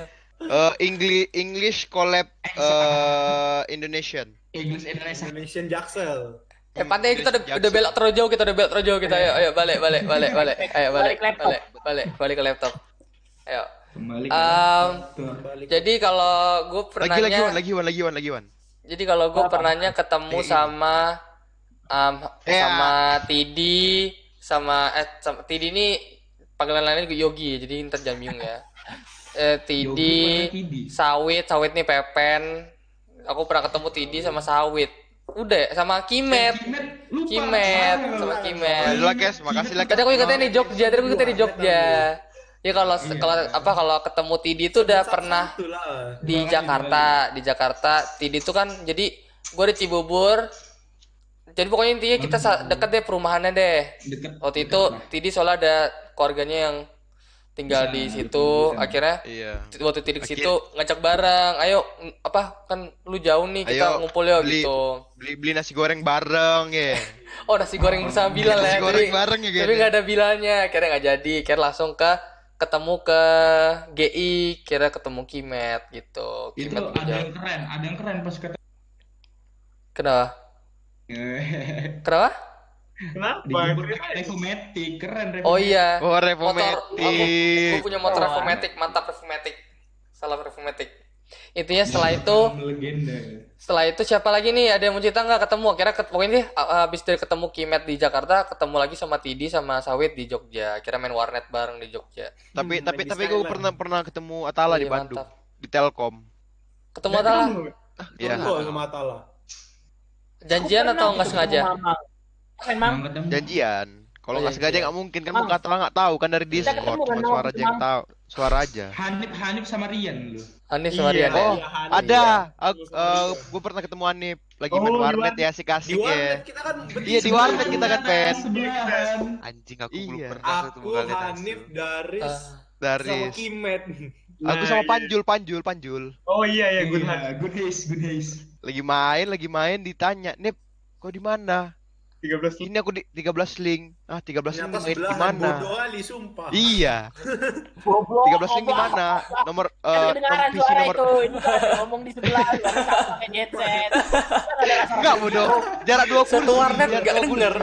eh English English collab eh Indonesian. English Indonesia. Indonesian Jaksel. Eh, pantai kita udah, udah belok terlalu jauh, kita udah belok terlalu jauh kita. Ayo, ayo balik, balik, balik, balik. Ayo balik, Balik ke laptop. balik, balik, balik ke laptop. Ayo. Kembali Um, Tuh. Balik. Jadi kalau gue Lagi pernahnya, lagi Wan, lagi Wan, lagi Wan, lagi Wan. jadi kalau gue pernahnya ketemu Eh, sama um, Eh, sama Tidi, sama eh sama Tidi ini panggilan lainnya juga Yogi, jadi ntar bingung ya. Eh, Tidi, Yogi, Tidi. Sawit, Sawit nih Pepen. Aku pernah ketemu Tidi sama Sawit. Udah, sama Kimet. Kimet, lupa. Kimet, Salah. sama Kimet. Udah lah, Kes, makasih lah. Tadi aku ikutnya di Jogja, tadi aku ikutnya di Jogja. Ya kalau Iya. kalau apa kalau ketemu Tidi itu udah pernah lah. di Makanya Jakarta, di Jakarta. Tidi itu kan jadi gue di Cibubur. Jadi pokoknya intinya kita sa- deket deh perumahannya deh. Deket. Waktu itu Tidi soalnya ada keluarganya yang tinggal Bisa, di situ. bisa. Akhirnya Iya. waktu Tidi ke Akhir- situ ngajak bareng. Ayo apa kan lu jauh nih kita Ayo, ngumpul ya beli- gitu. Beli beli nasi goreng bareng ya. Oh nasi goreng bersama Bilal Nasi ya. goreng Tapi- bareng ya tapi nggak ada bilanya akhirnya nggak jadi akhirnya langsung ke ketemu ke GI kira ketemu Kimet gitu Itu Kimet ada yang keren, ada yang keren pas kata. kenapa kenapa Kenapa? Revomatic, keren oh Revomatic. iya Oh, motor Revomatic. gue punya motor Oh, Revomatic mantap Revomatic salam Revomatic intinya setelah itu legenda. Setelah itu siapa lagi nih ada yang mau cerita nggak ketemu akhirnya ket- pokoknya sih a- habis dari ketemu Kimet di Jakarta ketemu lagi sama Tidi sama Sawit di Jogja akhirnya main warnet bareng di Jogja Tapi Hmm, tapi tapi gue pernah pernah ketemu Atala di Iya, Bandung, mantap. di Telkom. ketemu Atala Iya. Tunggu sama Atala. janjian atau nggak sengaja Memang Emang. Janjian. Kalau Oh, nggak sengaja janjian. nggak mungkin kan Mang. muka Atala nggak tahu kan dari Discord, ketemu cuma kan, suara aja yang tahu, suara aja. Hanif Hanif sama Rian lu. Hanif sama Rian ya Oh, iya, Hanif. Ada, Iya. aku, Iya. gue pernah ketemu Anip lagi Oh, main di warnet ya asik Di asik ya. warnet kita kan Iya, di warnet kita kan, Pen. Sebelahan. Anjing aku belum Iya. pernah ketemu Aku kalian Hanif langsung. Daris Ah. sama Dari Kimet. aku Nah, sama iya. Panjul, Panjul, Panjul. Oh iya ya, good Iya, good haze, good haze. Lagi main, lagi main ditanya, "Nip, kau di mana?" 13 Ini aku di 13 link. Ah, 13 link di mana? bodoh kali sumpah. Iya, goblok. 13 link di mana? Nomor Kan eh kedengaran nom- PC suara nomor itu. Ini ngomong di sebelah, sama pakai headset. Enggak, bodoh. Jarak 2 satu warnet nggak denger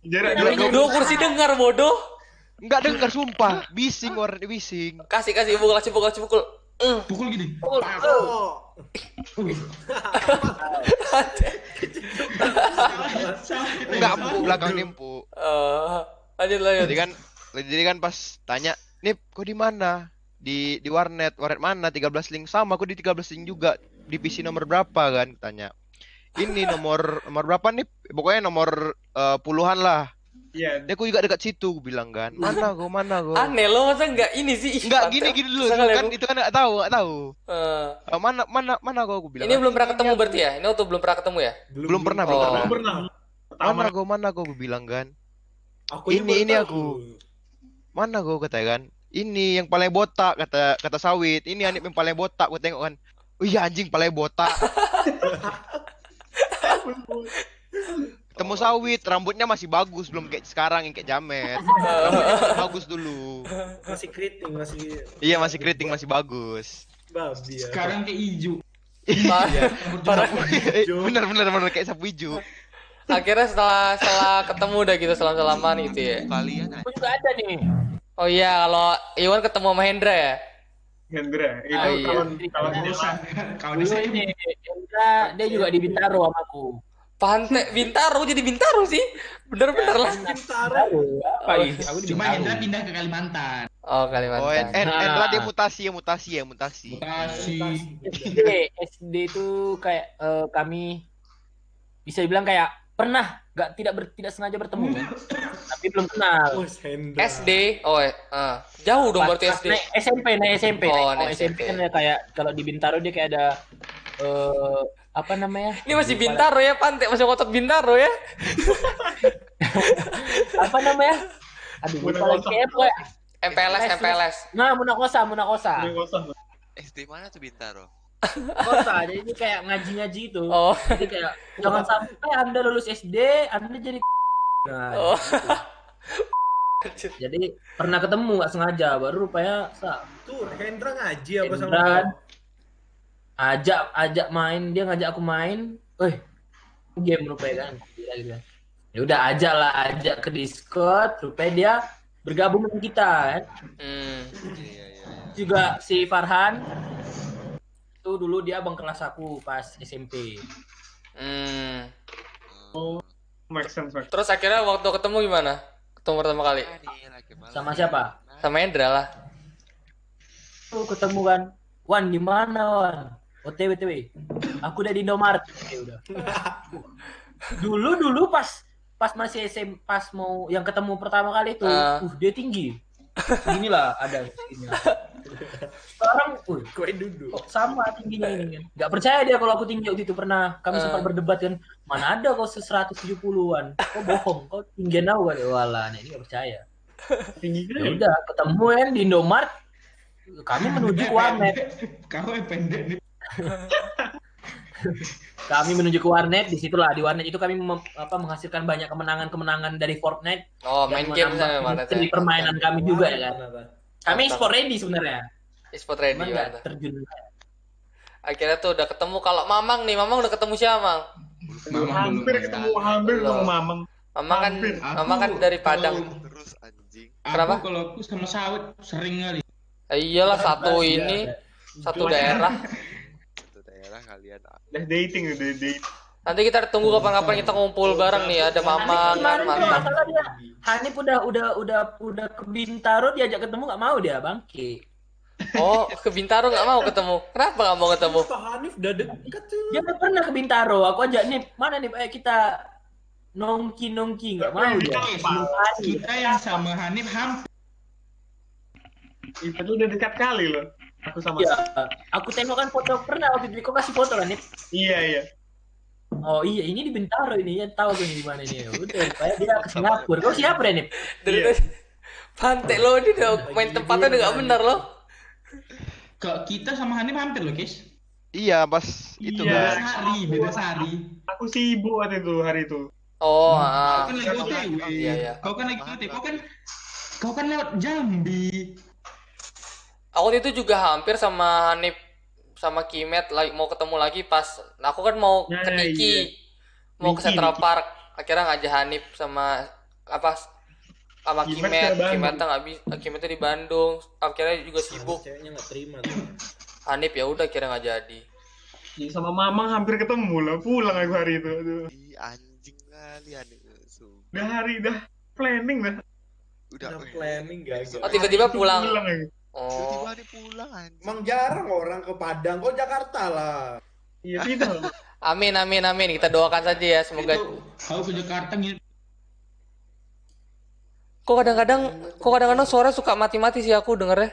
Jarak dua dua kursi dengar bodoh Enggak dengar sumpah. Bising warnet bising. kasih kasih pukul kasih pukul kasih pukul Eh, Pukul gini. Pukul. Enggak empuk belakang nimpu. eh, lanjut lanjut Jadi kan jadi kan pas tanya, "Nip, kau di mana?" Di di warnet. Warnet mana? 13 link sama, aku di 13 link juga. Di PC nomor berapa kan? Tanya. Ini nomor nomor berapa nih? Pokoknya nomor eh, puluhan lah. Iya. Dia aku juga dekat situ, aku bilang kan. Mana go, mana go. Aneh lo masa nggak ini sih? Enggak gini gini dulu, kan itu kan enggak tahu, enggak tahu. Eh, Eh, mana mana mana go aku bilang. ini kan. belum pernah ketemu berarti ya? Ini waktu belum pernah ketemu ya? Belum pernah, belum Oh. pernah. Belum pernah. Pertama Mana go, mana go aku bilang kan. aku Ini- ini tahu. aku. Mana go katanya kan. Ini yang paling botak kata kata sawit. Ini Anip yang paling botak, aku tengok kan. Oh iya anjing paling botak. Ketemu sawit, rambutnya masih bagus, belum kayak sekarang yang kayak jamet. Rambutnya masih bagus dulu. masih keriting, masih Iya masih keriting, masih bagus. babi ya. Sekarang kayak hijau. Parah. Parah. bener bener bener kayak sapu hijau. Akhirnya setelah setelah ketemu udah gitu selam-salaman gitu ya. Kalian Aku juga ada nih. Oh iya, kalau Iwan ketemu sama Hendra ya? Hendra itu Ah, iya. kawan kawan Kawan kawan saya ini Hendra, dia juga di Bintaro sama aku. Pantai Bintaro jadi Bintaro sih. Bener-bener lah. Bintaro apa ini? Aku di cuma Bintaro. Hendra pindah ke Kalimantan. Oh, Oh, Kalimantan. en Nah. Endra dia mutasi ya mutasi ya mutasi. Mutasi. SD, SD itu kayak eh, kami bisa dibilang kayak pernah nggak tidak ber- tidak sengaja bertemu kan? tapi belum kenal. Oh, Hendra. SD. Oh, eh, eh. jauh dong Pas- berarti SD. naik SMP, naik SMP. Oh, naik, naik oh, SMP kan SMP. ya kayak kalau di Bintaro dia kayak ada eh apa namanya? Ini masih Lupa Bintaro ya, Pantai masih kotak Bintaro ya. Apa namanya? Aduh, lupa Munakosa. lagi kayak apa ya? MPLS, MPLS. Nah, Munakosa, Munakosa. Ini kosong. SD mana tuh Bintaro? Kosa, jadi ini kayak ngaji-ngaji itu. Oh. Jadi kayak jangan sampai Anda lulus SD, Anda jadi Nah, Oh. gitu. Jadi pernah ketemu nggak sengaja, baru rupanya sa Tuh, Hendra ngaji apa sama? Ajak ajak main, dia ngajak aku main. Weh, game rupanya kan. Gila, gitu. Ya udah ajak lah, ajak ke Discord, rupanya dia bergabung dengan kita kan. Hmm. Iya iya iya. Juga si Farhan itu dulu dia abang kelas aku pas SMP. Hmm. Oh. Make sense, make Terus akhirnya waktu ketemu gimana? Ketemu pertama kali Sama siapa? sama Hendra lah. Tuh ketemu kan. Wan di mana Wan? OTW TW. Aku udah di Indomaret. Ya udah. dulu dulu pas pas masih SM pas mau yang ketemu pertama kali itu, Ah. uh dia tinggi. Inilah ada ini. Sekarang, uh, Kue duduk. kok sama tingginya ini kan. Gak percaya dia kalau aku tinggi waktu itu pernah kami Ah. sempat berdebat kan. Mana ada kau 170-an? Kau bohong, kau tinggian aku kan. Walah, nah ini gak percaya. tinggi Ya kan udah ketemu kan di Indomaret. Kami menuju ke warnet. Kau yang pendek nih. Kami menuju ke warnet, di situlah di warnet itu kami mem- apa, menghasilkan banyak kemenangan-kemenangan dari Fortnite. Oh, main game mana industri permainan kami juga ya kan. Kenapa? Kami sport ready sebenarnya. E-sport ready Cuman terjun. Akhirnya tuh udah ketemu kalau Mamang nih, Mamang udah ketemu siapa, Mang? Mamang hampir belum. ketemu hampir Belum. ketemu mamang Mamang kan Hampir. Mamang kan dari Padang. Terus anjing. Aku Kenapa? kalau aku sama sawit sering kali. Eh, iyalah satu Iya, ini, satu daerah. Daerah kalian. udah dating udah dating Nanti kita tunggu kapan-kapan kita ngumpul bareng nih, ada Kemarin kalau mantap. dia Hanif udah udah udah udah ke Bintaro diajak ketemu nggak mau dia bangke. Oh, ke Bintaro nggak mau ketemu. Kenapa nggak mau ketemu? Pak Hanif udah deket tuh. Dia udah pernah ke Bintaro. Aku ajak nih mana nih ayo kita nongki nongki nggak mau dia. Kita yang sama Hanif hampir itu udah dekat kali loh aku sama Iya, aku tengok kan foto pernah waktu itu kau kasih foto kan Nip? iya iya Oh iya, ini di Bintaro ini ya tahu gue di mana ini. Udah, supaya dia ke Singapura. Kau siapa deh, Nip? Dari Iya. Pantai lo ini udah main tempatnya udah nggak benar lo. ke kita sama Hanif hampir loh, Guys. Iya pas itu Iya. Beda kan. sehari, beda sehari. aku sibuk waktu itu hari itu Oh, Kau ah. kan lagi OTW. Iya, iya. Kau kan lagi OTW. Kau kan kau kan lewat Jambi. Aku itu juga hampir sama Hanif sama Kimet lagi mau ketemu lagi pas aku kan mau ke Nah, Niki. iya. Mau ke Niki, Central Niki. Park. Akhirnya ngajak Hanif sama apa sama Kimet Kimet, ke. Kimetnya nggak bisa, Kimetnya di Bandung. Akhirnya juga sibuk. Ceweknya nggak terima tuh. Hanif ya udah kira nggak jadi. Iya, sama mamang hampir ketemu lah pulang aku hari itu Aduh. Ih anjing kalian itu. Sumpah. udah hari dah planning dah Udah. Udah planning gagal. Oh tiba-tiba pulang. pulang. Oh. Tiba-tiba dia pulang anjing. Emang jarang orang ke Padang, kok Jakarta lah. iya tidak Amin amin amin. Kita doakan saja ya semoga Itu kau ke Jakarta ngil kok kadang-kadang kok kadang-kadang suara suka mati-mati sih aku dengernya.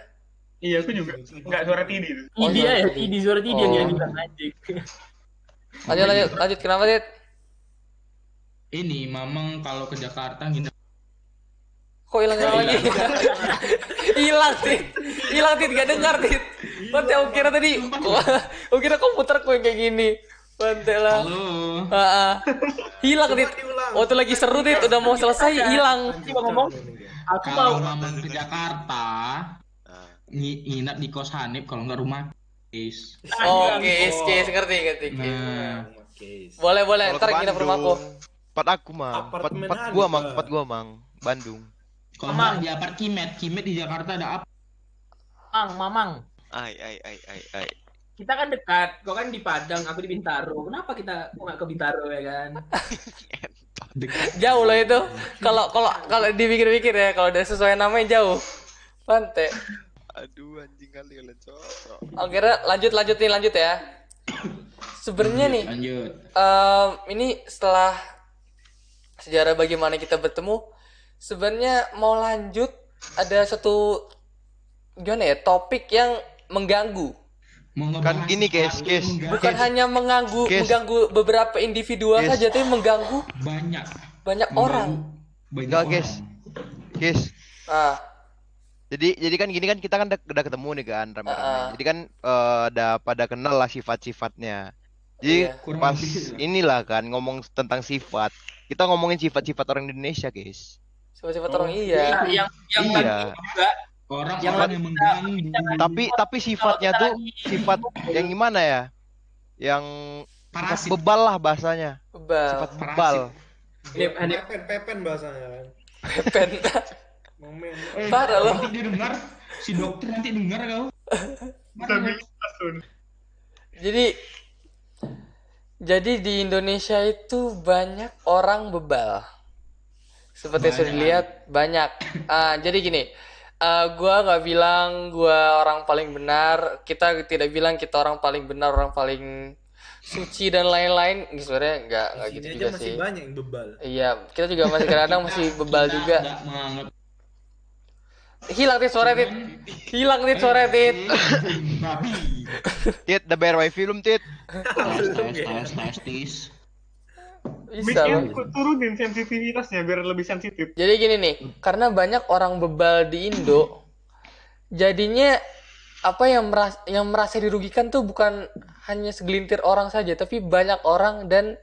Iya, aku juga. Enggak suara Tidi itu. Oh, Ini dia ya, suara ini suara Tidi yang Oh. nyanyi anjing. Lanjut lanjut lanjut kenapa Dit? Ini Mamang kalau ke Jakarta nginep Kok hilang hilang lagi? Hilang Tit. Hilang Tit gak dengar Tit. Bante aku kira tadi aku kira komputer yang kayak gini. Bante lah. Halo. Ah, ah. Hilang Tit. Waktu lagi seru Tit udah mau selesai hilang. Coba ngomong. Aku mau Kalau Mamang ke Jakarta ngi- nginep di kos Hanif kalau nggak rumah is. Oke, oke, ngerti ngerti. Nah, Oke. Boleh boleh ntar ke nginep rumahku. Tempat aku mang, Apartemen tempat Hanif, gua mang, Bang. tempat gua mang, Bandung. Kalau di apart Kimet, Kimet di Jakarta ada apa? Mang, Mamang. ai ai ai ai ai. Kita kan dekat. Kau kan di Padang, aku di Bintaro. Kenapa kita nggak ke Bintaro ya kan? Dekat. Jauh loh itu. Kalau kalau kalau dipikir-pikir ya, kalau udah sesuai namanya jauh. Bante. Aduh anjing kali kalian cocok. Akhirnya lanjut lanjutin lanjut ya. Sebenarnya nih, Lanjut. em, ini setelah sejarah bagaimana kita bertemu, sebenarnya mau lanjut ada satu gimana ya topik yang mengganggu. Kan gini, guys, guys. Bukan hanya mengganggu Guys. mengganggu beberapa individual Guys. saja, tapi mengganggu banyak. banyak Mengganggu orang. Banyak Enggak, guys. Guys, Ah, jadi jadi kan gini kan kita kan udah, ketemu nih kan rame-rame. Ah. Jadi kan eh, udah pada kenal lah sifat-sifatnya. Jadi Iya. Pas lebih. inilah kan ngomong tentang sifat. Kita ngomongin sifat-sifat orang Indonesia, guys. Sifat-sifat Oh, orang iya. yang yang Iya. juga Orang Yang orang yang mengganggu. Tapi tapi sifatnya tuh lagi- sifat yang gimana ya? Yang sifat Parasit. bebal lah bahasanya. Bebal. Sifat bebal. ini ini Pepen, pepen bahasanya kan. Pepen. Momen. Eh, Parah loh. Nanti dia dengar, si dokter nanti dengar kau. Jadi jadi di Indonesia itu banyak orang bebal. Seperti yang sudah Banyak. dilihat banyak. Ah, jadi gini, eh, gua nggak bilang gua orang paling benar. Kita tidak bilang kita orang paling benar, orang paling suci dan lain-lain. Ini Sebenarnya nggak nggak gitu juga aja masih sih. banyak yang bebal. Iya, kita juga masih kadang-kadang masih bebal Kita juga. Hilang tit suara tit. Hilang tit suara tit. babi. Tit, udah bayar wifi belum, Tit? Tes, tes, tes, tes. Bisa loh. turunin sensitivitasnya biar lebih sensitif. Jadi gini nih, karena banyak orang bebal di Indo, jadinya apa yang merasa yang merasa dirugikan tuh bukan hanya segelintir orang saja, tapi banyak orang dan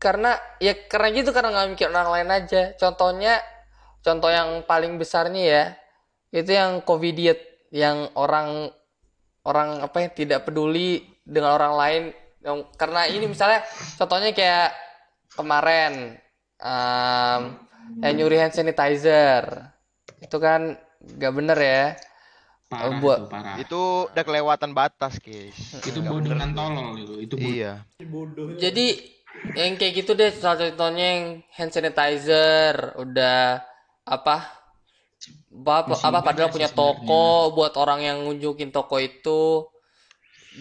karena ya karena gitu karena nggak mikir orang lain aja. Contohnya, contoh yang paling besarnya ya, itu yang Covidiot, yang orang orang apa ya tidak peduli dengan orang lain yang karena ini misalnya contohnya kayak kemarin em, yang nyuri hand sanitizer itu kan gak bener ya Parah buat- itu, parah. Itu udah kelewatan batas, guys. Itu Nggak bodoh dan tolol itu. Itu bodoh. Iya. Bodoh. jadi yang kayak gitu deh salah contohnya yang hand sanitizer udah apa apa apa padahal sih punya toko buat orang yang ngunjukin toko itu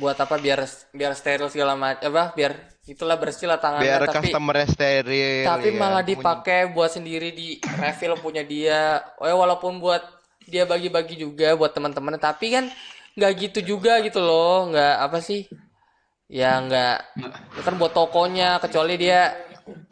buat apa biar biar steril segala macam apa biar itulah bersih lah tangannya Biar tapi customer steril. tapi ya. malah dipakai buat sendiri di refill punya dia oh ya walaupun buat dia bagi-bagi juga buat teman-temannya tapi kan nggak gitu juga gitu loh nggak apa sih ya nggak kan buat tokonya kecuali dia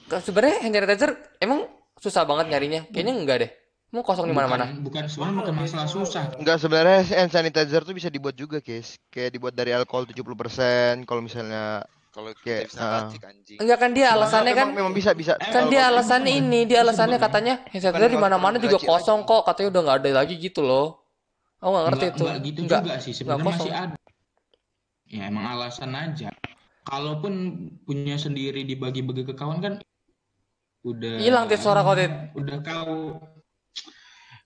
sebenarnya hand sanitizer emang susah banget nyarinya kayaknya enggak deh mau kosong di mana-mana? Bukan, bukan. Sebenarnya bukan masalah susah. Enggak sebenarnya hand sanitizer tuh bisa dibuat juga, guys. Kayak dibuat dari alkohol 70% kalau misalnya Kalau Kayak, kita bisa racik anjing. enggak kan dia alasannya kan memang, memang bisa bisa. kan dia alasannya ini dia alasannya katanya hand sanitizer di mana-mana juga kosong kok katanya udah nggak ada lagi gitu loh. Aku nggak ngerti Nggak- tuh. nggak gitu Nggak. juga sih. sebenarnya masih ada. Ya emang alasan aja. Kalaupun punya sendiri dibagi-bagi ke kawan kan udah hilang tit suara kau tit udah kau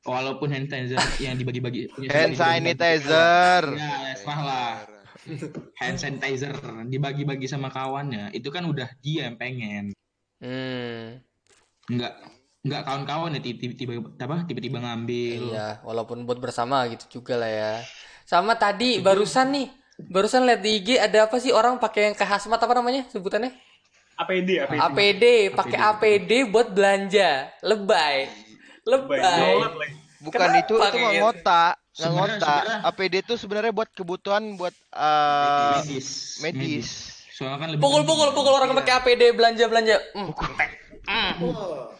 walaupun hand sanitizer yang dibagi-bagi punya Hand ke sanitizer. ya serah lah hand sanitizer dibagi-bagi sama kawannya itu kan udah dia yang pengen hmm nggak nggak kawan-kawan ya tiba-tiba apa tiba-tiba ngambil Iya, walaupun buat bersama gitu juga lah ya. Sama tadi barusan nih, barusan lihat di IG ada apa sih orang pakai yang kayak hazmat apa namanya sebutannya? APD, APD. APD, pakai APD buat belanja, lebay. Lebay lagi. Bukan Kenapa itu, itu kayak gitu? ngotak, ngotak. APD itu sebenarnya buat kebutuhan buat eh, medis. medis. Soalnya kan lebih pukul penting. pukul pukul orang pakai APD belanja belanja hmm. Wah.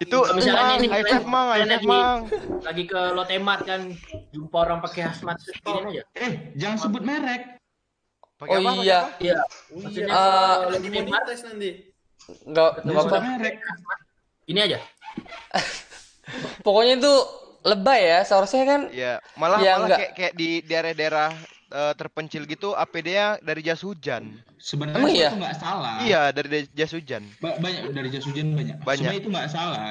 Itu Misalnya mang, ini, high five mang, high kalian five lagi- mang. Lagi ke Lotemat kan jumpa orang pakai hazmat gini aja. Eh, jangan sebut merek. Pakai oh apa, iya apa? Iya. Oh Maksudnya iya, Eh, kalau lagi nanti. nggak nggak apa merek. Ini aja. pokoknya itu lebay ya seharusnya kan Iya, malah Ya, malah enggak. kayak kayak di daerah-daerah eh, terpencil gitu APD-nya dari jas hujan. Sebenarnya Emang iya? itu nggak salah. Iya, dari jas hujan. Ba- banyak dari jas hujan banyak. Banyak. Sebenarnya itu nggak salah.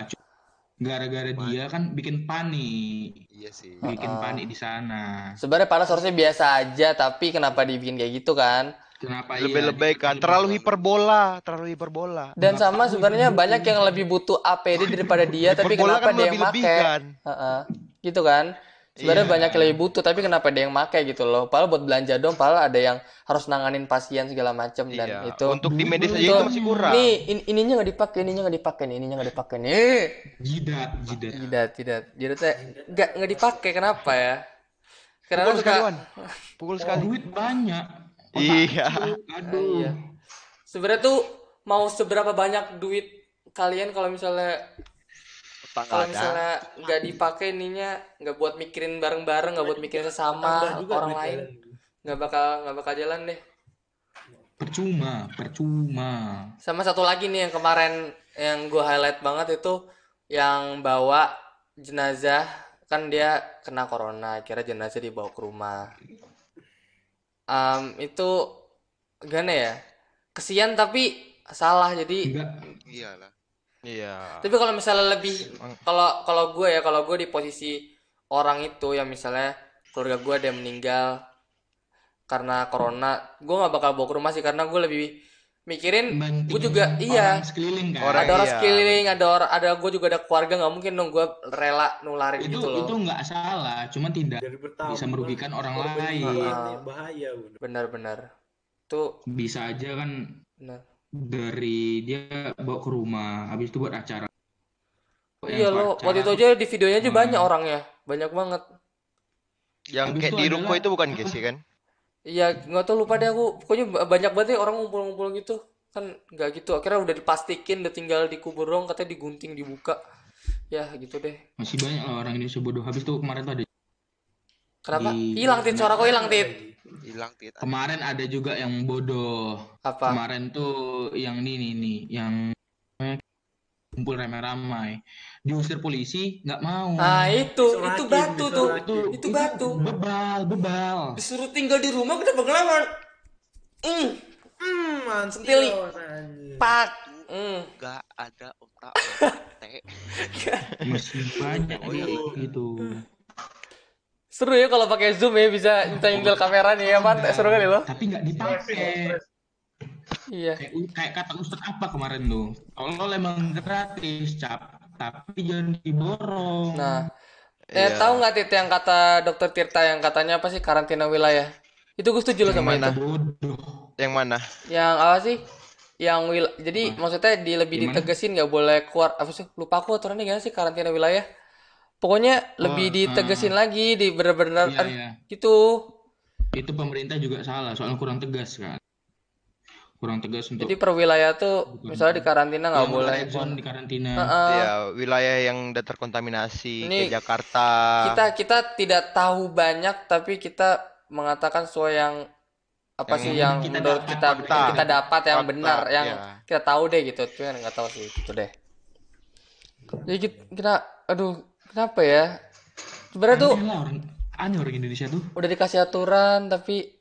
Gara-gara dia kan bikin panik, Iya sih. bikin Uh-uh. panik di sana. sebenarnya padahal seharusnya biasa aja tapi kenapa dibikin kayak gitu kan Kenapa iya? Lebih-lebih kan, terlalu hiperbola, terlalu hiperbola. dan sama sebenarnya banyak yang lebih butuh APD daripada dia tapi kenapa kan dia yang make kan. Heeh. gitu kan sebenarnya Iya. banyak yang lebih butuh tapi kenapa dia yang make gitu loh padahal buat belanja dong padahal ada yang harus nanganin pasien segala macam dan Iya, itu untuk di medis aja itu masih kurang. nih in- ininya nggak dipakai ininya nggak dipakai nih ininya nggak dipakai nih Jidat, jidat. tidak tidak jadi teh nggak nggak dipakai kenapa ya karena Pukul suka sekali, Wan. Pukul sekali. Duit banyak. Otak Iya. Aduh. Iya. sebenarnya tuh mau seberapa banyak duit kalian kalau misalnya kalau misalnya nggak dipakai ininya nggak buat mikirin bareng-bareng nggak buat mikirin sesama juga orang lain nggak bakal nggak bakal jalan deh Percuma, percuma. sama satu lagi nih yang kemarin yang gue highlight banget itu yang bawa jenazah kan dia kena corona kira jenazah dibawa ke rumah Em, itu gimana ya kesian tapi salah jadi Enggak, Iyalah. Iya. Tapi kalau misalnya lebih kalau kalau gue ya kalau gue di posisi orang itu yang misalnya keluarga gue ada yang meninggal karena corona, gue nggak bakal bawa ke rumah sih karena gue lebih mikirin banting gue juga orang iya sekeliling kan. Orang- ada orang iya, sekeliling, ada orang ada gue juga ada keluarga nggak mungkin dong gue rela nularin itu gitu loh. itu nggak salah, cuma tidak bisa merugikan orang lain. nih, bahaya. Benar-benar. Tuh Bisa aja kan benar. dari dia bawa ke rumah, habis itu buat acara. Iya Yang lo acara- waktu itu aja di videonya aja Hmm. banyak orangnya, banyak banget. Yang Habis kayak di ruko adalah- itu bukan Casey kan? Iya, nggak tahu lupa deh aku. Pokoknya ba- banyak banget ya orang ngumpul-ngumpul gitu. Kan nggak gitu. Akhirnya udah diplastikin, udah tinggal dikubur dong, katanya digunting, dibuka. Ya, gitu deh. Masih banyak lah orang Indonesia bodoh. Habis itu kemarin tuh ada Kenapa? Hilang tit, suara kok hilang tit. Hilang tit. kemarin ada juga yang bodoh. Apa? Kemarin tuh yang ini nih nih, yang kumpul ramai-ramai. Diusir polisi, nggak mau. Nah, itu, Disurakin, itu batu tuh. disurakin. Itu batu. Bebal, bebal. Disuruh tinggal di rumah kita pengalaman. Hmm, Hmm. Sentili. anjir. pak. Hmm. Gak ada otak teh. Masih banyak Oh, iya. gitu. Seru ya kalau pakai zoom ya bisa minta nyinggol kamera nih ya, mantap seru kali loh. Tapi nggak dipakai. Iya. Kayak, kayak kata Ustadz apa kemarin tuh? Kalau emang gratis, cap. Tapi jangan diborong. Nah, Iya. eh tahu nggak Tit yang kata Dokter Tirta yang katanya apa sih karantina wilayah? Itu gue setuju loh sama mana? itu. bodoh. Yang mana? Yang apa sih? Yang wil jadi maksudnya di lebih Gimana? ditegesin nggak boleh keluar apa sih? Lupa aku aturannya gimana sih karantina wilayah? Pokoknya lebih Oh, ditegesin ah. lagi di bener-bener Iya, aduh, iya. gitu. Itu pemerintah juga salah, soalnya kurang tegas kan. Kurang tegas untuk Jadi per wilayah tuh Bukan. misalnya di karantina nggak yang boleh. zone di karantina. Heeh. Iya, wilayah yang udah terkontaminasi Ini kayak Jakarta. Kita kita tidak tahu banyak tapi kita mengatakan sesuai yang apa Yang sih yang kita menurut dapat, kita fakta. yang kita dapat yang Fakta, benar yang iya. kita tahu deh gitu cuman nggak tahu sih gitu deh jadi kita, kita aduh kenapa ya sebenarnya tuh aneh orang Indonesia tuh. udah dikasih aturan tapi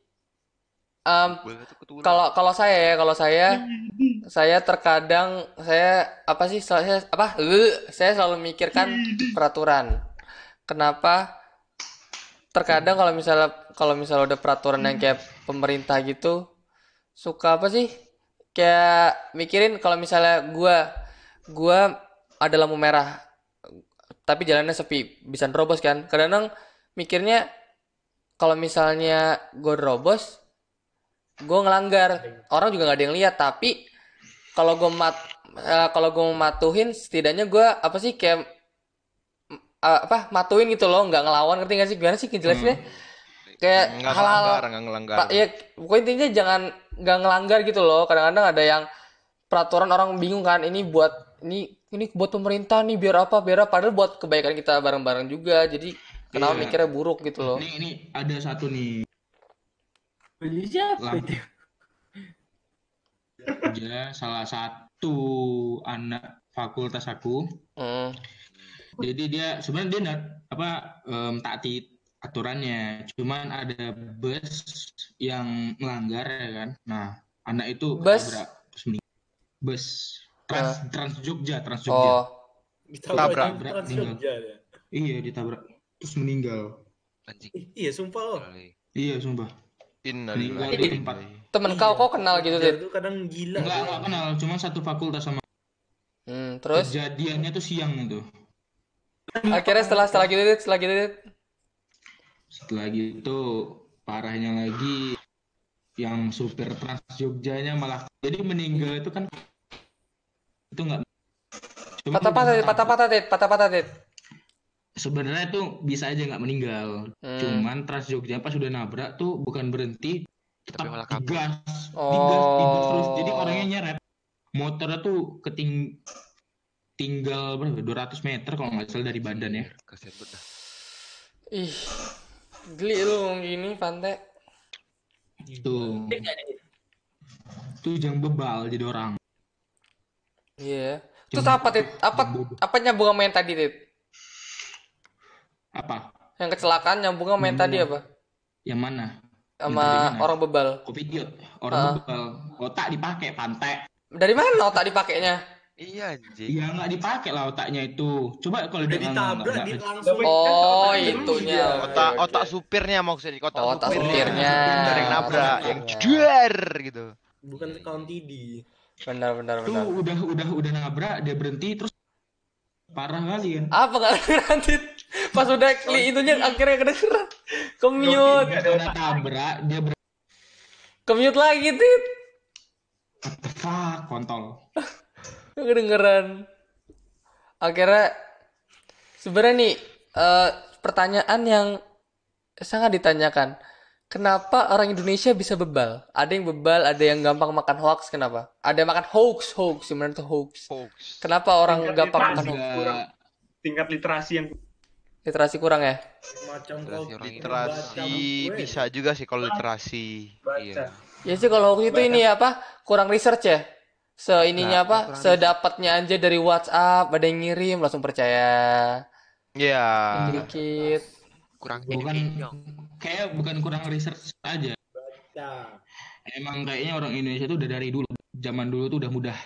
keturunan. kalau kalau saya ya kalau saya saya terkadang saya apa sih saya apa saya selalu memikirkan peraturan. Kenapa? Terkadang kalau misalnya kalau misalnya udah peraturan yang kayak pemerintah gitu suka apa sih? Kayak mikirin kalau misalnya gua gua ada lampu merah tapi jalannya sepi bisa nerobos kan? Kadang mikirnya kalau misalnya gue nerobos gue ngelanggar orang juga nggak ada yang lihat tapi kalau gue mat eh, kalau gue matuhin setidaknya gue apa sih kayak eh, apa matuin gitu loh nggak ngelawan ngerti gak sih gimana sih ngejelasinnya kayak Nggak hal-hal ngelanggar, nggak ngelanggar. Pak, ya pokoknya intinya jangan nggak ngelanggar gitu loh. Kadang-kadang ada yang peraturan orang bingung kan, ini buat ini ini buat pemerintah nih biar apa biar apa padahal buat kebaikan kita bareng-bareng juga. Jadi kenapa Iya. mikirnya buruk gitu loh. Ini ini ada satu nih Beli siapa Lam- itu? dia salah satu anak fakultas aku. Hmm. Jadi dia sebenarnya dia nat- apa em, taati aturannya, cuman ada bus yang melanggar ya kan. Nah, anak itu Bus? ketabrak terus meninggal. Bus Trans Trans Jogja, Trans Jogja. Oh, Ditabrak Tabrak, Trans meninggal. Jogja ya. Iya, ditabrak terus meninggal. Anjing. Iya, sumpah loh. Iya, sumpah. Innalillahi. Meninggal di tempat. temen kau kau kenal gitu, Jogja Dit? tuh kadang gila. Enggak, enggak kenal, cuma satu fakultas sama. Hmm, terus Kejadiannya tuh siang itu. akhirnya setelah setelah gitu, setelah gitu. Setelah gitu parahnya lagi yang supir Trans Jogjanya malah jadi meninggal itu kan itu enggak Patah-patah, patah-patah, patah-patah. Sebenarnya tuh bisa aja nggak meninggal Hmm. cuman Trans Jogja pas udah nabrak tuh bukan berhenti Tapi tetap digas Oh. digas digas terus jadi orangnya nyeret motornya tuh keting tinggal berapa 200 meter kalau nggak salah dari badan ya Kasihan banget dah. Ih, geli lu ngomong gini, Pante. tuh tuh jangan bebal jadi orang Iya. Terus Jangan- apa, Dit? Apa apa nyambung sama yang tadi, Dit? Apa Yang kecelakaan nyambung sama yang tadi apa? yang mana Sama Yang orang bebal. Covidiot orang Ah. bebal otak dipakai pantai Dari mana otak dipakainya? Iya anjing. ya nggak dipakai lah otaknya itu coba kalau dia ditabrak, di langsung. Oh, Kan itunya. Iya. Otak otak supirnya maksudnya otak, Oh, otak supirnya. supirnya. Yang nabrak, yang jeder gitu. Bukan County D. Benar, benar, tuh benar. udah udah udah nabrak dia berhenti terus parah kali kan Apa kedengeran, Dit? Pas udah klik itunya akhirnya kedengeran. Kemute. dia udah tabrak dia ber Kemute lagi, what the fuck kontol kedengeran. Akhirnya sebenarnya nih eh, pertanyaan yang sangat ditanyakan. Kenapa orang Indonesia bisa bebal? Ada yang bebal, ada yang gampang makan hoax. Kenapa? Ada yang makan hoax, hoax. Sebenarnya itu hoax. Hoax. Kenapa orang Tingkat gampang makan hoax? juga tingkat literasi yang Literasi kurang ya? Macam Literasi orang Literasi bisa juga sih kalau literasi. baca. Iya. Ya sih kalau hoax itu ini apa? Kurang research ya? Seininya Nah, apa? kurang Sedapatnya aja dari WhatsApp, ada yang ngirim langsung percaya. Ya. Dikit. Kurang bukan. Kayak bukan kurang research aja Nah, emang kayaknya orang Indonesia tuh udah dari dulu zaman dulu tuh udah mudah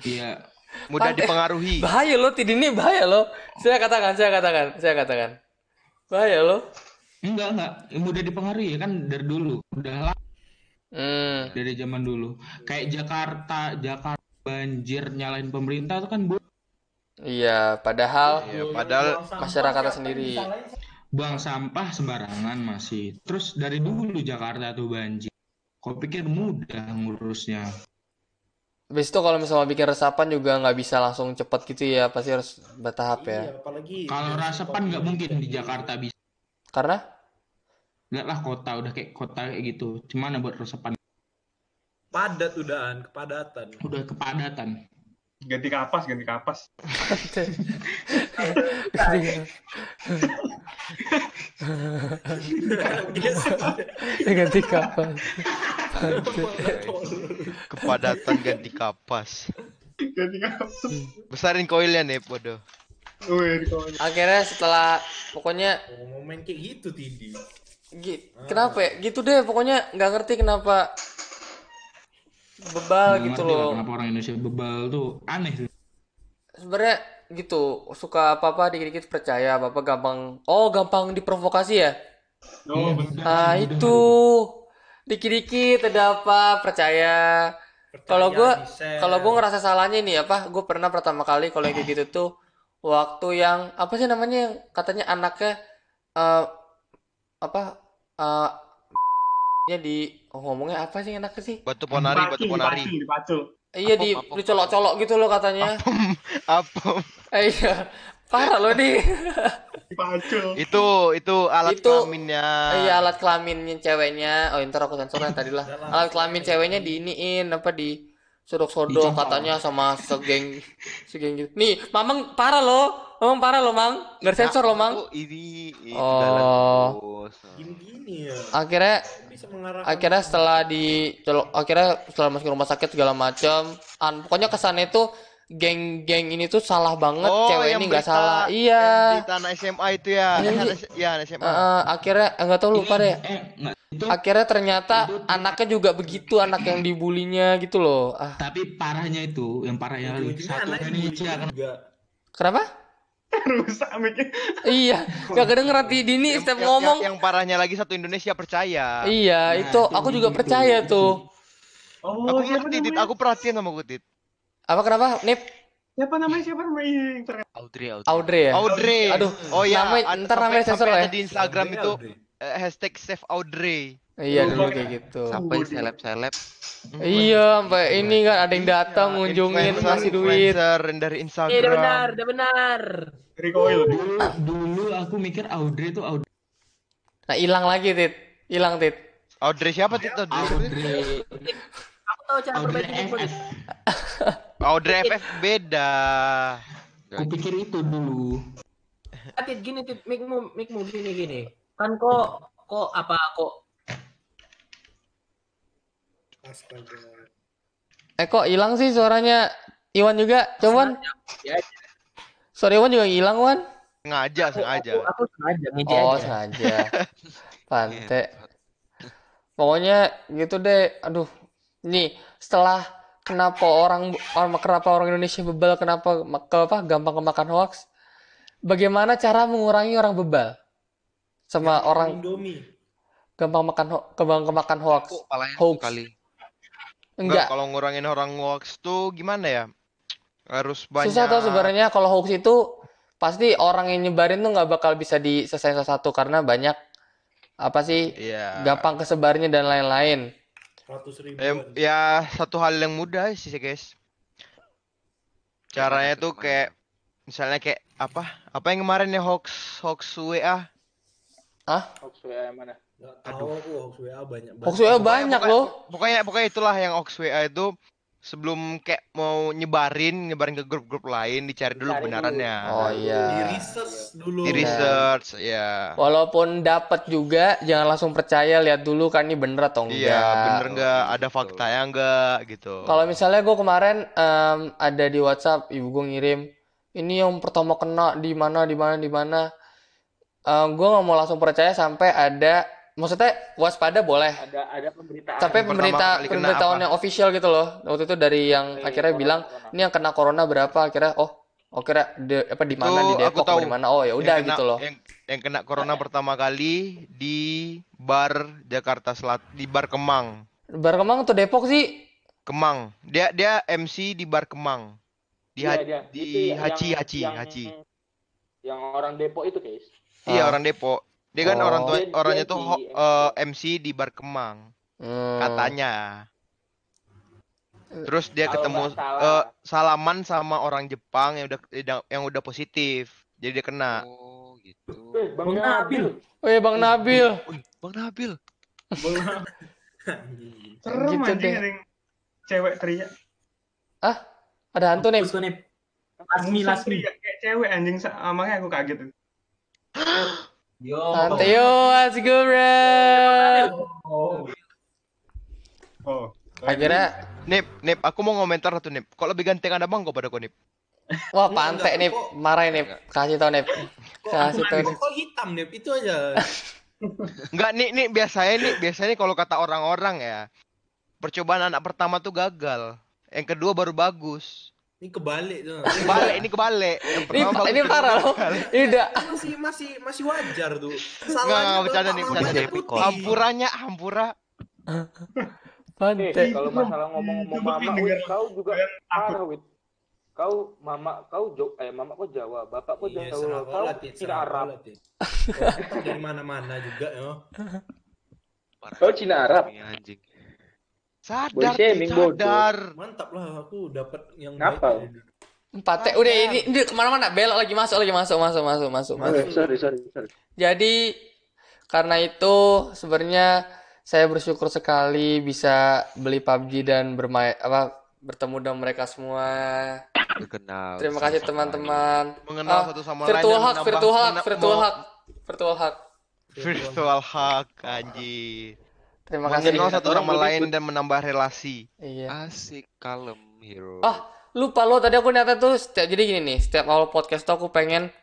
Iya Mudah Pantai- dipengaruhi. Bahaya loh, Tid ini bahaya loh. Saya katakan, saya katakan, saya katakan. Bahaya loh. enggak enggak mudah dipengaruhi ya kan dari dulu udah lama Hmm. dari zaman dulu kayak Jakarta Jakarta banjir nyalain pemerintah tuh kan bu- Iya, padahal Iya, padahal masyarakatnya siapa sendiri. Buang sampah sembarangan masih. Terus dari dulu Jakarta tuh banjir. Kau pikir mudah ngurusnya? Habis itu kalau misalnya bikin resapan juga nggak bisa langsung cepet gitu ya, pasti harus bertahap ya. Iya, apalagi kalau rasapan nggak mungkin di Jakarta bisa. Karena? Lah kota udah kayak kota kayak gitu. Cuman buat resepan padat udahan, kepadatan. udah kepadatan ganti kapas ganti kapas ganti kapan? kepadatan ganti kapas. ganti kapas Besarin koilnya nih, podo. Wih, di kawan. Akhirnya setelah pokoknya Mau main kayak gitu Tidi. kenapa ya? Gitu deh, pokoknya nggak ngerti kenapa bebal Nggak gitu loh. kenapa orang Indonesia bebal tuh aneh sih Sebenarnya gitu, suka apa-apa dikit-dikit percaya, apa-apa gampang. Oh, gampang diprovokasi ya? Oh, Iya, bener. Nah, mudah, itu dikit-dikit ada apa percaya. Kalau Percaya, di-share. kalau gua ngerasa salahnya nih apa, gue pernah pertama kali kalau yang kayak gitu tuh waktu yang apa sih namanya yang katanya anaknya eh apa eh nya di oh, ngomongnya apa sih anaknya sih? Batu ponari, batu ponari. Iya di dicolok-colok gitu loh katanya. Apa? Eh, iya. Parah loh nih. Pacul. Itu itu alat Itu- kelaminnya. Iya alat kelaminnya ceweknya. Oh ntar aku sensor yang tadi lah. Alat kelamin ceweknya diiniin apa di sodok-sodok katanya sama segeng segeng gitu. Nih, Mamang parah loh. Mamang parah loh, Mang. Nggak sensor loh, Mang. Aku ini Oh. Gini-gini ya. Akhirnya Bisa mengarahkan. akhirnya setelah di akhirnya setelah masuk rumah sakit segala macam an pokoknya kesannya itu geng-geng ini tuh salah banget Oh, cewek yang ini nggak salah iya berita anak SMA itu ya. Iya, Eh, iya. Iya, SMA. Eh, eh, akhirnya eh, nggak tahu lupa deh Eh, enggak. Itu akhirnya ternyata anaknya juga begitu anak yang dibulinya gitu loh ah tapi parahnya itu, yang parahnya lagi satu Indonesia kan juga. kenapa Rusak mikir. iya gak kedenger hati Dini Yang- setiap yang- ngomong yang, yang parahnya lagi satu Indonesia percaya. iya Nah, itu itu aku juga gitu, percaya gitu. tuh Oh, Aku siapa ngerti? Aku perhatian sama Kutit. Apa kenapa Nip Siapa namanya? Siapa namanya? yang terkenal? Audrey, Audrey. Audrey ya Audrey. Aduh, Oh ya, namanya- ntar namanya sampai- sensor sampai ya. ada di Instagram Audrey, itu Audrey. eh, hashtag save Audrey. iya dulu kayak gitu Sampai seleb-seleb. Iya, sampai ini kan ada yang datang ngunjungin ngasih duit. dari Instagram. benar, udah benar. Dari koil. dulu dulu aku mikir Audrey itu Audrey Nah, hilang lagi, Tit. Hilang, Tit. Audrey siapa Tit? Audrey, tahu cara Audrey perbaiki. FF. Audrey FF beda. Aku pikir itu dulu. Tit gini tit mikmu mikmu gini gini. Kan kok kok apa kok Astaga. Eh, kok hilang sih suaranya Iwan juga? Coba, Wan. ya, Suara Iwan juga hilang, Wan. Sengaja, sengaja. aku, aku sengaja ngejek Oh, aja. sengaja. Pante. Pokoknya gitu deh. Aduh. Nih, setelah kenapa orang orang kenapa orang Indonesia bebal, kenapa ke apa gampang kemakan hoax? Bagaimana cara mengurangi orang bebal? Sama orang Indomie. gampang makan ho- gampang kemakan hoax. Palanya Hoax. sekali. Enggak. Enggak, kalau ngurangin orang hoax tuh gimana ya? Harus banyak. Susah tau sebenarnya kalau hoax itu pasti orang yang nyebarin tuh nggak bakal bisa diselesaikan satu karena banyak apa sih Iya. gampang kesebarnya dan lain-lain. Ratus Eh, ribuan. ya satu hal yang mudah sih guys. Caranya tuh kayak misalnya kayak apa? Apa yang kemarin ya hoax hoax WA? Hoax WA yang mana? Nggak tahu aku hoax WA banyak banget. Hoax WA banyak pokoknya- loh. Pokoknya pokoknya itulah yang hoax WA itu sebelum kayak mau nyebarin nyebarin ke grup-grup lain dicari dulu kebenarannya. Oh Di iya. research dulu. Di research ya. Walaupun dapat juga jangan langsung percaya, lihat dulu kan ini bener atau enggak. Iya, bener nggak ada faktanya nggak gitu. Kalau misalnya gue kemarin em, ada di WhatsApp, ibu gue ngirim, ini yang pertama kena di mana, di mana, di mana. gue nggak mau langsung percaya sampai ada, maksudnya waspada boleh. Ada ada pemberitaan. Kali kena pemberitahuan apa? yang official gitu loh. Waktu itu dari yang Eh, akhirnya corona, bilang corona. ini yang kena corona berapa? Akhirnya oh, oh kira di, apa di mana di Depok apa tahu. di mana? Oh ya udah gitu loh. Yang, yang kena corona pertama kali di bar Jakarta Selatan, di bar Kemang. Bar Kemang atau Depok sih? Kemang. Dia dia MC di bar Kemang. Di Iya, Ha- dia. di Haci yang- Haci yang- Haci. Yang orang Depok itu, guys. Iya Ah. orang Depok. Dia kan Oh. orang tua Dia- orangnya dia tuh di ho- MC. eh, MC di bar Kemang Hmm. katanya. Terus dia Kalau ketemu eh, salaman sama orang Jepang yang udah yang udah positif. Jadi dia kena. Oh, gitu. Eh, Bang Iya, Nabil. Nabil. Oh ya Bang Nabil. Bang Nabil. Serem Gitu anjing cewek teriak. Ada hantu nih. Tuh nih. Lasmi, lasmi. kayak cewek anjing ah, makanya aku kaget. Yo. Santai yo, let's go bro. Oh. Oh. Akhirnya, Nip, Nip, aku mau komentar satu Nip. Kok lebih ganteng ada bang kok pada kau Nip? wah nih, kok- marahin nih, kasih tau nih, Kok kasih tau kok nih. kok hitam nih? Itu aja. Enggak, nih, nih biasanya nih, biasanya kalau kata orang-orang ya, percobaan anak pertama tuh gagal. Yang kedua baru bagus. Ini kebalik tuh. Kebalik, ini kebalik. Ini, ini parah loh. Ini udah, masih masih masih wajar tuh. Salahnya enggak, bercanda nih, bercanda nih. putih. Hampuranya, hampura. pantai. Eh, kalau masalah ngomong-ngomong Coba mama, kau juga parah. Kau mama kau Jo eh mama kau Jawa, bapak kau Iya, Jawa, kau kau Arab. dari mana-mana juga ya. Parah. Kau Cina Arab. Anjing. Sadar, shaming, sadar. Mantap lah aku dapat yang baik. tadi. Empat T. Udah ini, ini ke mana-mana. Belok lagi masuk lagi masuk masuk masuk masuk masuk. Oh, sorry, sorry, sorry. Jadi karena itu sebenarnya saya bersyukur sekali bisa beli PUBG dan bermain apa bertemu dengan mereka semua. Berkenal. Terima kasih teman-teman. Mengenal Ah, satu sama lain virtual hug, menambah- virtual hug, mena- virtual hug, virtual hug. Virtual hug, anjir. Terima kasih. Mengenal satu Orang sama lain dan menambah relasi. Iya. Asik kalem hero. Ah, lupa lo tadi aku nyata tuh setiap jadi gini nih, setiap awal podcast tuh aku pengen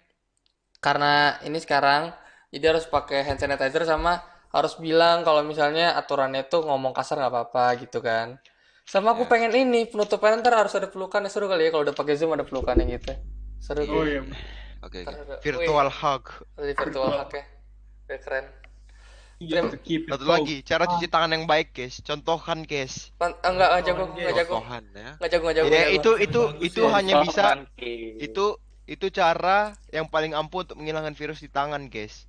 karena ini sekarang jadi harus pakai hand sanitizer sama harus bilang kalau misalnya aturannya tuh ngomong kasar nggak apa-apa gitu kan. Sama aku Ya. pengen ini penutupan ntar harus ada pelukan seru kali ya kalau udah pakai Zoom ada pelukannya gitu. Seru Oh tuh. iya. Oke oke. ada- Virtual hug. Wih, ada virtual hug ya. Udah keren. You have to keep it Satu cold. lagi, cara cuci tangan yang baik, guys. Contohkan, guys. Man- ah, enggak, enggak jago, enggak jago. Totohan ya. Enggak jago, enggak jago. Ya, enggak itu itu itu ya. hanya bisa itu itu cara yang paling ampuh untuk menghilangkan virus di tangan, guys.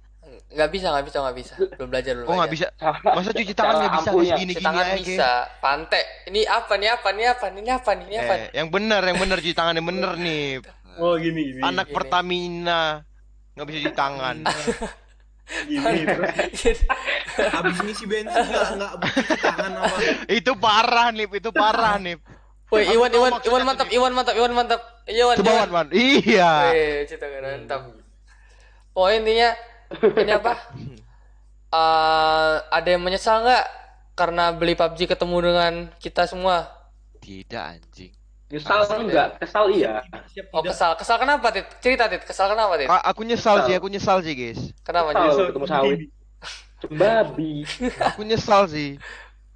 Nggak bisa, nggak bisa, nggak bisa. Belum belajar, belum Oh, nggak belajar. bisa. Masa cuci tangan nggak bisa. Gini Cuci gini tangan aja, guys. bisa. Pantai. Ini apa nih? Apa nih? Apa nih? Apa nih? Ini apa? Eh, yang benar, yang benar cuci tangan yang benar nih. Oh gini gini. Anak. Pertamina nggak bisa cuci tangan. Gini terus. Habis ngisi bensin nggak nggak tangan apa? itu parah nih, itu parah nih. Woi, Iwan, Iwan, maksudnya Iwan mantap, Iwan mantap, Iwan mantap. Iwan, Coba Iwan. Wan, Wan. Iya. Wih, cita mantap. Pokoknya intinya ini apa? Eh, ada yang menyesal nggak karena beli PUBG ketemu dengan kita semua? Tidak anjing. Nyesal enggak? Kesal iya. Siap Oh, kesal. Kesal kenapa, Tit? Cerita, Tit. Kesal kenapa, Tit? Aku nyesal sih, aku nyesal sih, guys. Kenapa, Kesal. Jus? ketemu sawit. Babi. Aku nyesal sih.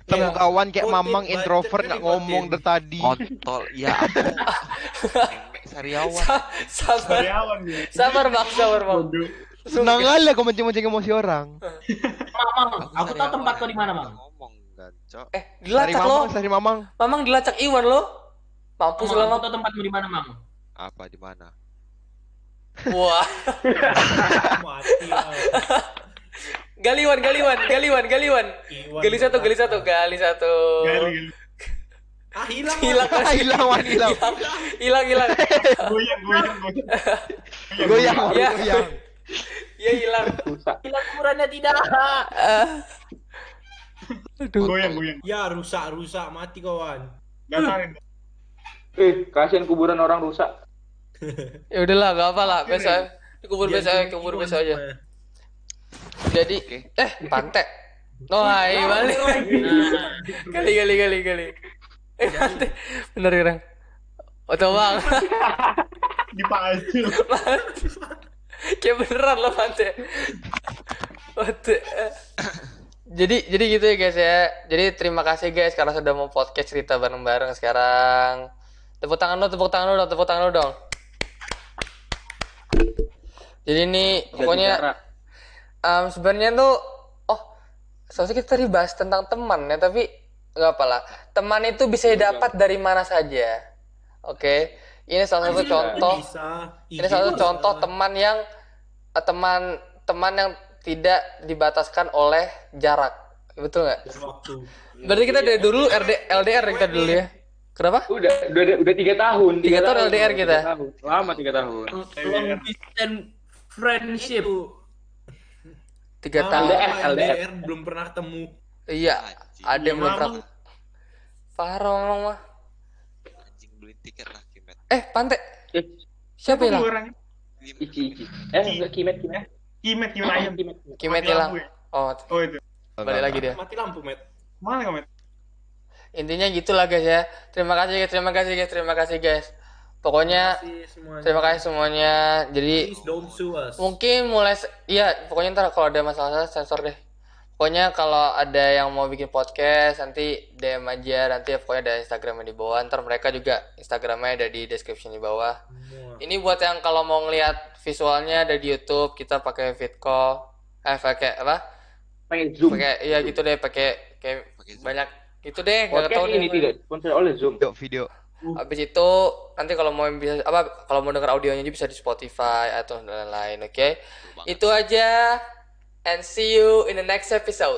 Ketemu Iya. kawan kayak Konten Mamang budget introvert nggak ngomong dari tadi. Kontol ya Sariawan. Sa- Sabar. Karyawan nih. Sabar, Bang. Sabar, Bang. Senang kali aku mancing-mancing emosi orang. Mang, aku tahu tempat kau di mana, Mang. Ngomong gancok. Eh, dilacak lo. Mamang, Sari Mamang. Mamang dilacak Iwan lo. Mampus Mang. tahu tempatmu di mana, Mang. Apa di mana? Wah. Mati lah. Galiwan, Galiwan, Galiwan, Galiwan. Iwan Gali satu, gali satu, gali satu. Gali. Ah hilang. Hilang, hilang, hilang. hilang, hilang. Goyang, goyang, goyang. Goyang, Ya. goyang. Ya hilang. Rusak. Hilang kuburannya tidak. Aduh. Goyang, goyang. Ya rusak rusak mati kawan. Gasarin. Eh, kasihan kuburan orang rusak. Ya udahlah, gak apa lah. Biasa. Kubur Biar biasa, jadi kubur biasa aja. namanya. Jadi, eh, pantek. Oh, hai, balik lagi. Kali, kali, kali, kali. Eh, pantek. Bener, orang. Oh, tuh, bang. Dipacu. Kayak beneran loh pantek. Pantek. Jadi, jadi gitu ya guys ya. Jadi terima kasih guys karena sudah mau podcast cerita bareng-bareng sekarang. Tepuk tangan lo, tepuk tangan lo dong, tepuk tangan lo dong. Jadi ini pokoknya jarak. Em, sebenarnya tuh oh seharusnya kita tadi bahas tentang teman ya tapi nggak apa lah. Teman itu bisa didapat dari mana saja. Oke ini salah satu contoh. ini salah satu bisa. contoh teman yang eh, teman teman yang tidak dibataskan oleh jarak. Betul nggak? Berarti kita dari dulu RD LDR kita dulu ya kenapa Udah, udah, udah tiga tahun. Tiga tahun LDR tiga kita. tahun. Lama tiga tahun. Long distance friendship. Tiga Ah, tahun LDR. LDR belum pernah ketemu. iya Anjing. ada yang belum pernah parah memang mah Anjing beli tiket lah Kimet. eh pantai Eh, siapa yang hilang orangnya? Ici, Ici. Eh, enggak kimet, kimet. Kimet, kimet ayam. Kimet. Hilang ya? oh Oh itu. balik lagi dia Mati lampu, Met. Mana kamet? Intinya gitulah guys ya. Terima kasih guys terima kasih guys terima kasih guys. Pokoknya Terima kasih semuanya. terima kasih semuanya. Jadi Please don't sue us. mungkin mulai iya pokoknya ntar kalau ada masalah sensor deh. Pokoknya kalau ada yang mau bikin podcast nanti DM aja. Nanti pokoknya ada Instagramnya di bawah. Ntar mereka juga Instagramnya ada di description di bawah. Ini buat yang kalau mau ngelihat visualnya ada di YouTube kita pakai Vidcall eh pakai apa? Pakai Zoom. pakai iya gitu deh pakai kayak banyak gitu deh nggak tahu deh ini tidak sponsor oleh Zoom. Video, video. Habis itu nanti kalau mau bisa apa kalau mau denger audionya juga bisa di Spotify atau lain-lain, oke? Itu aja and see you in the next episode.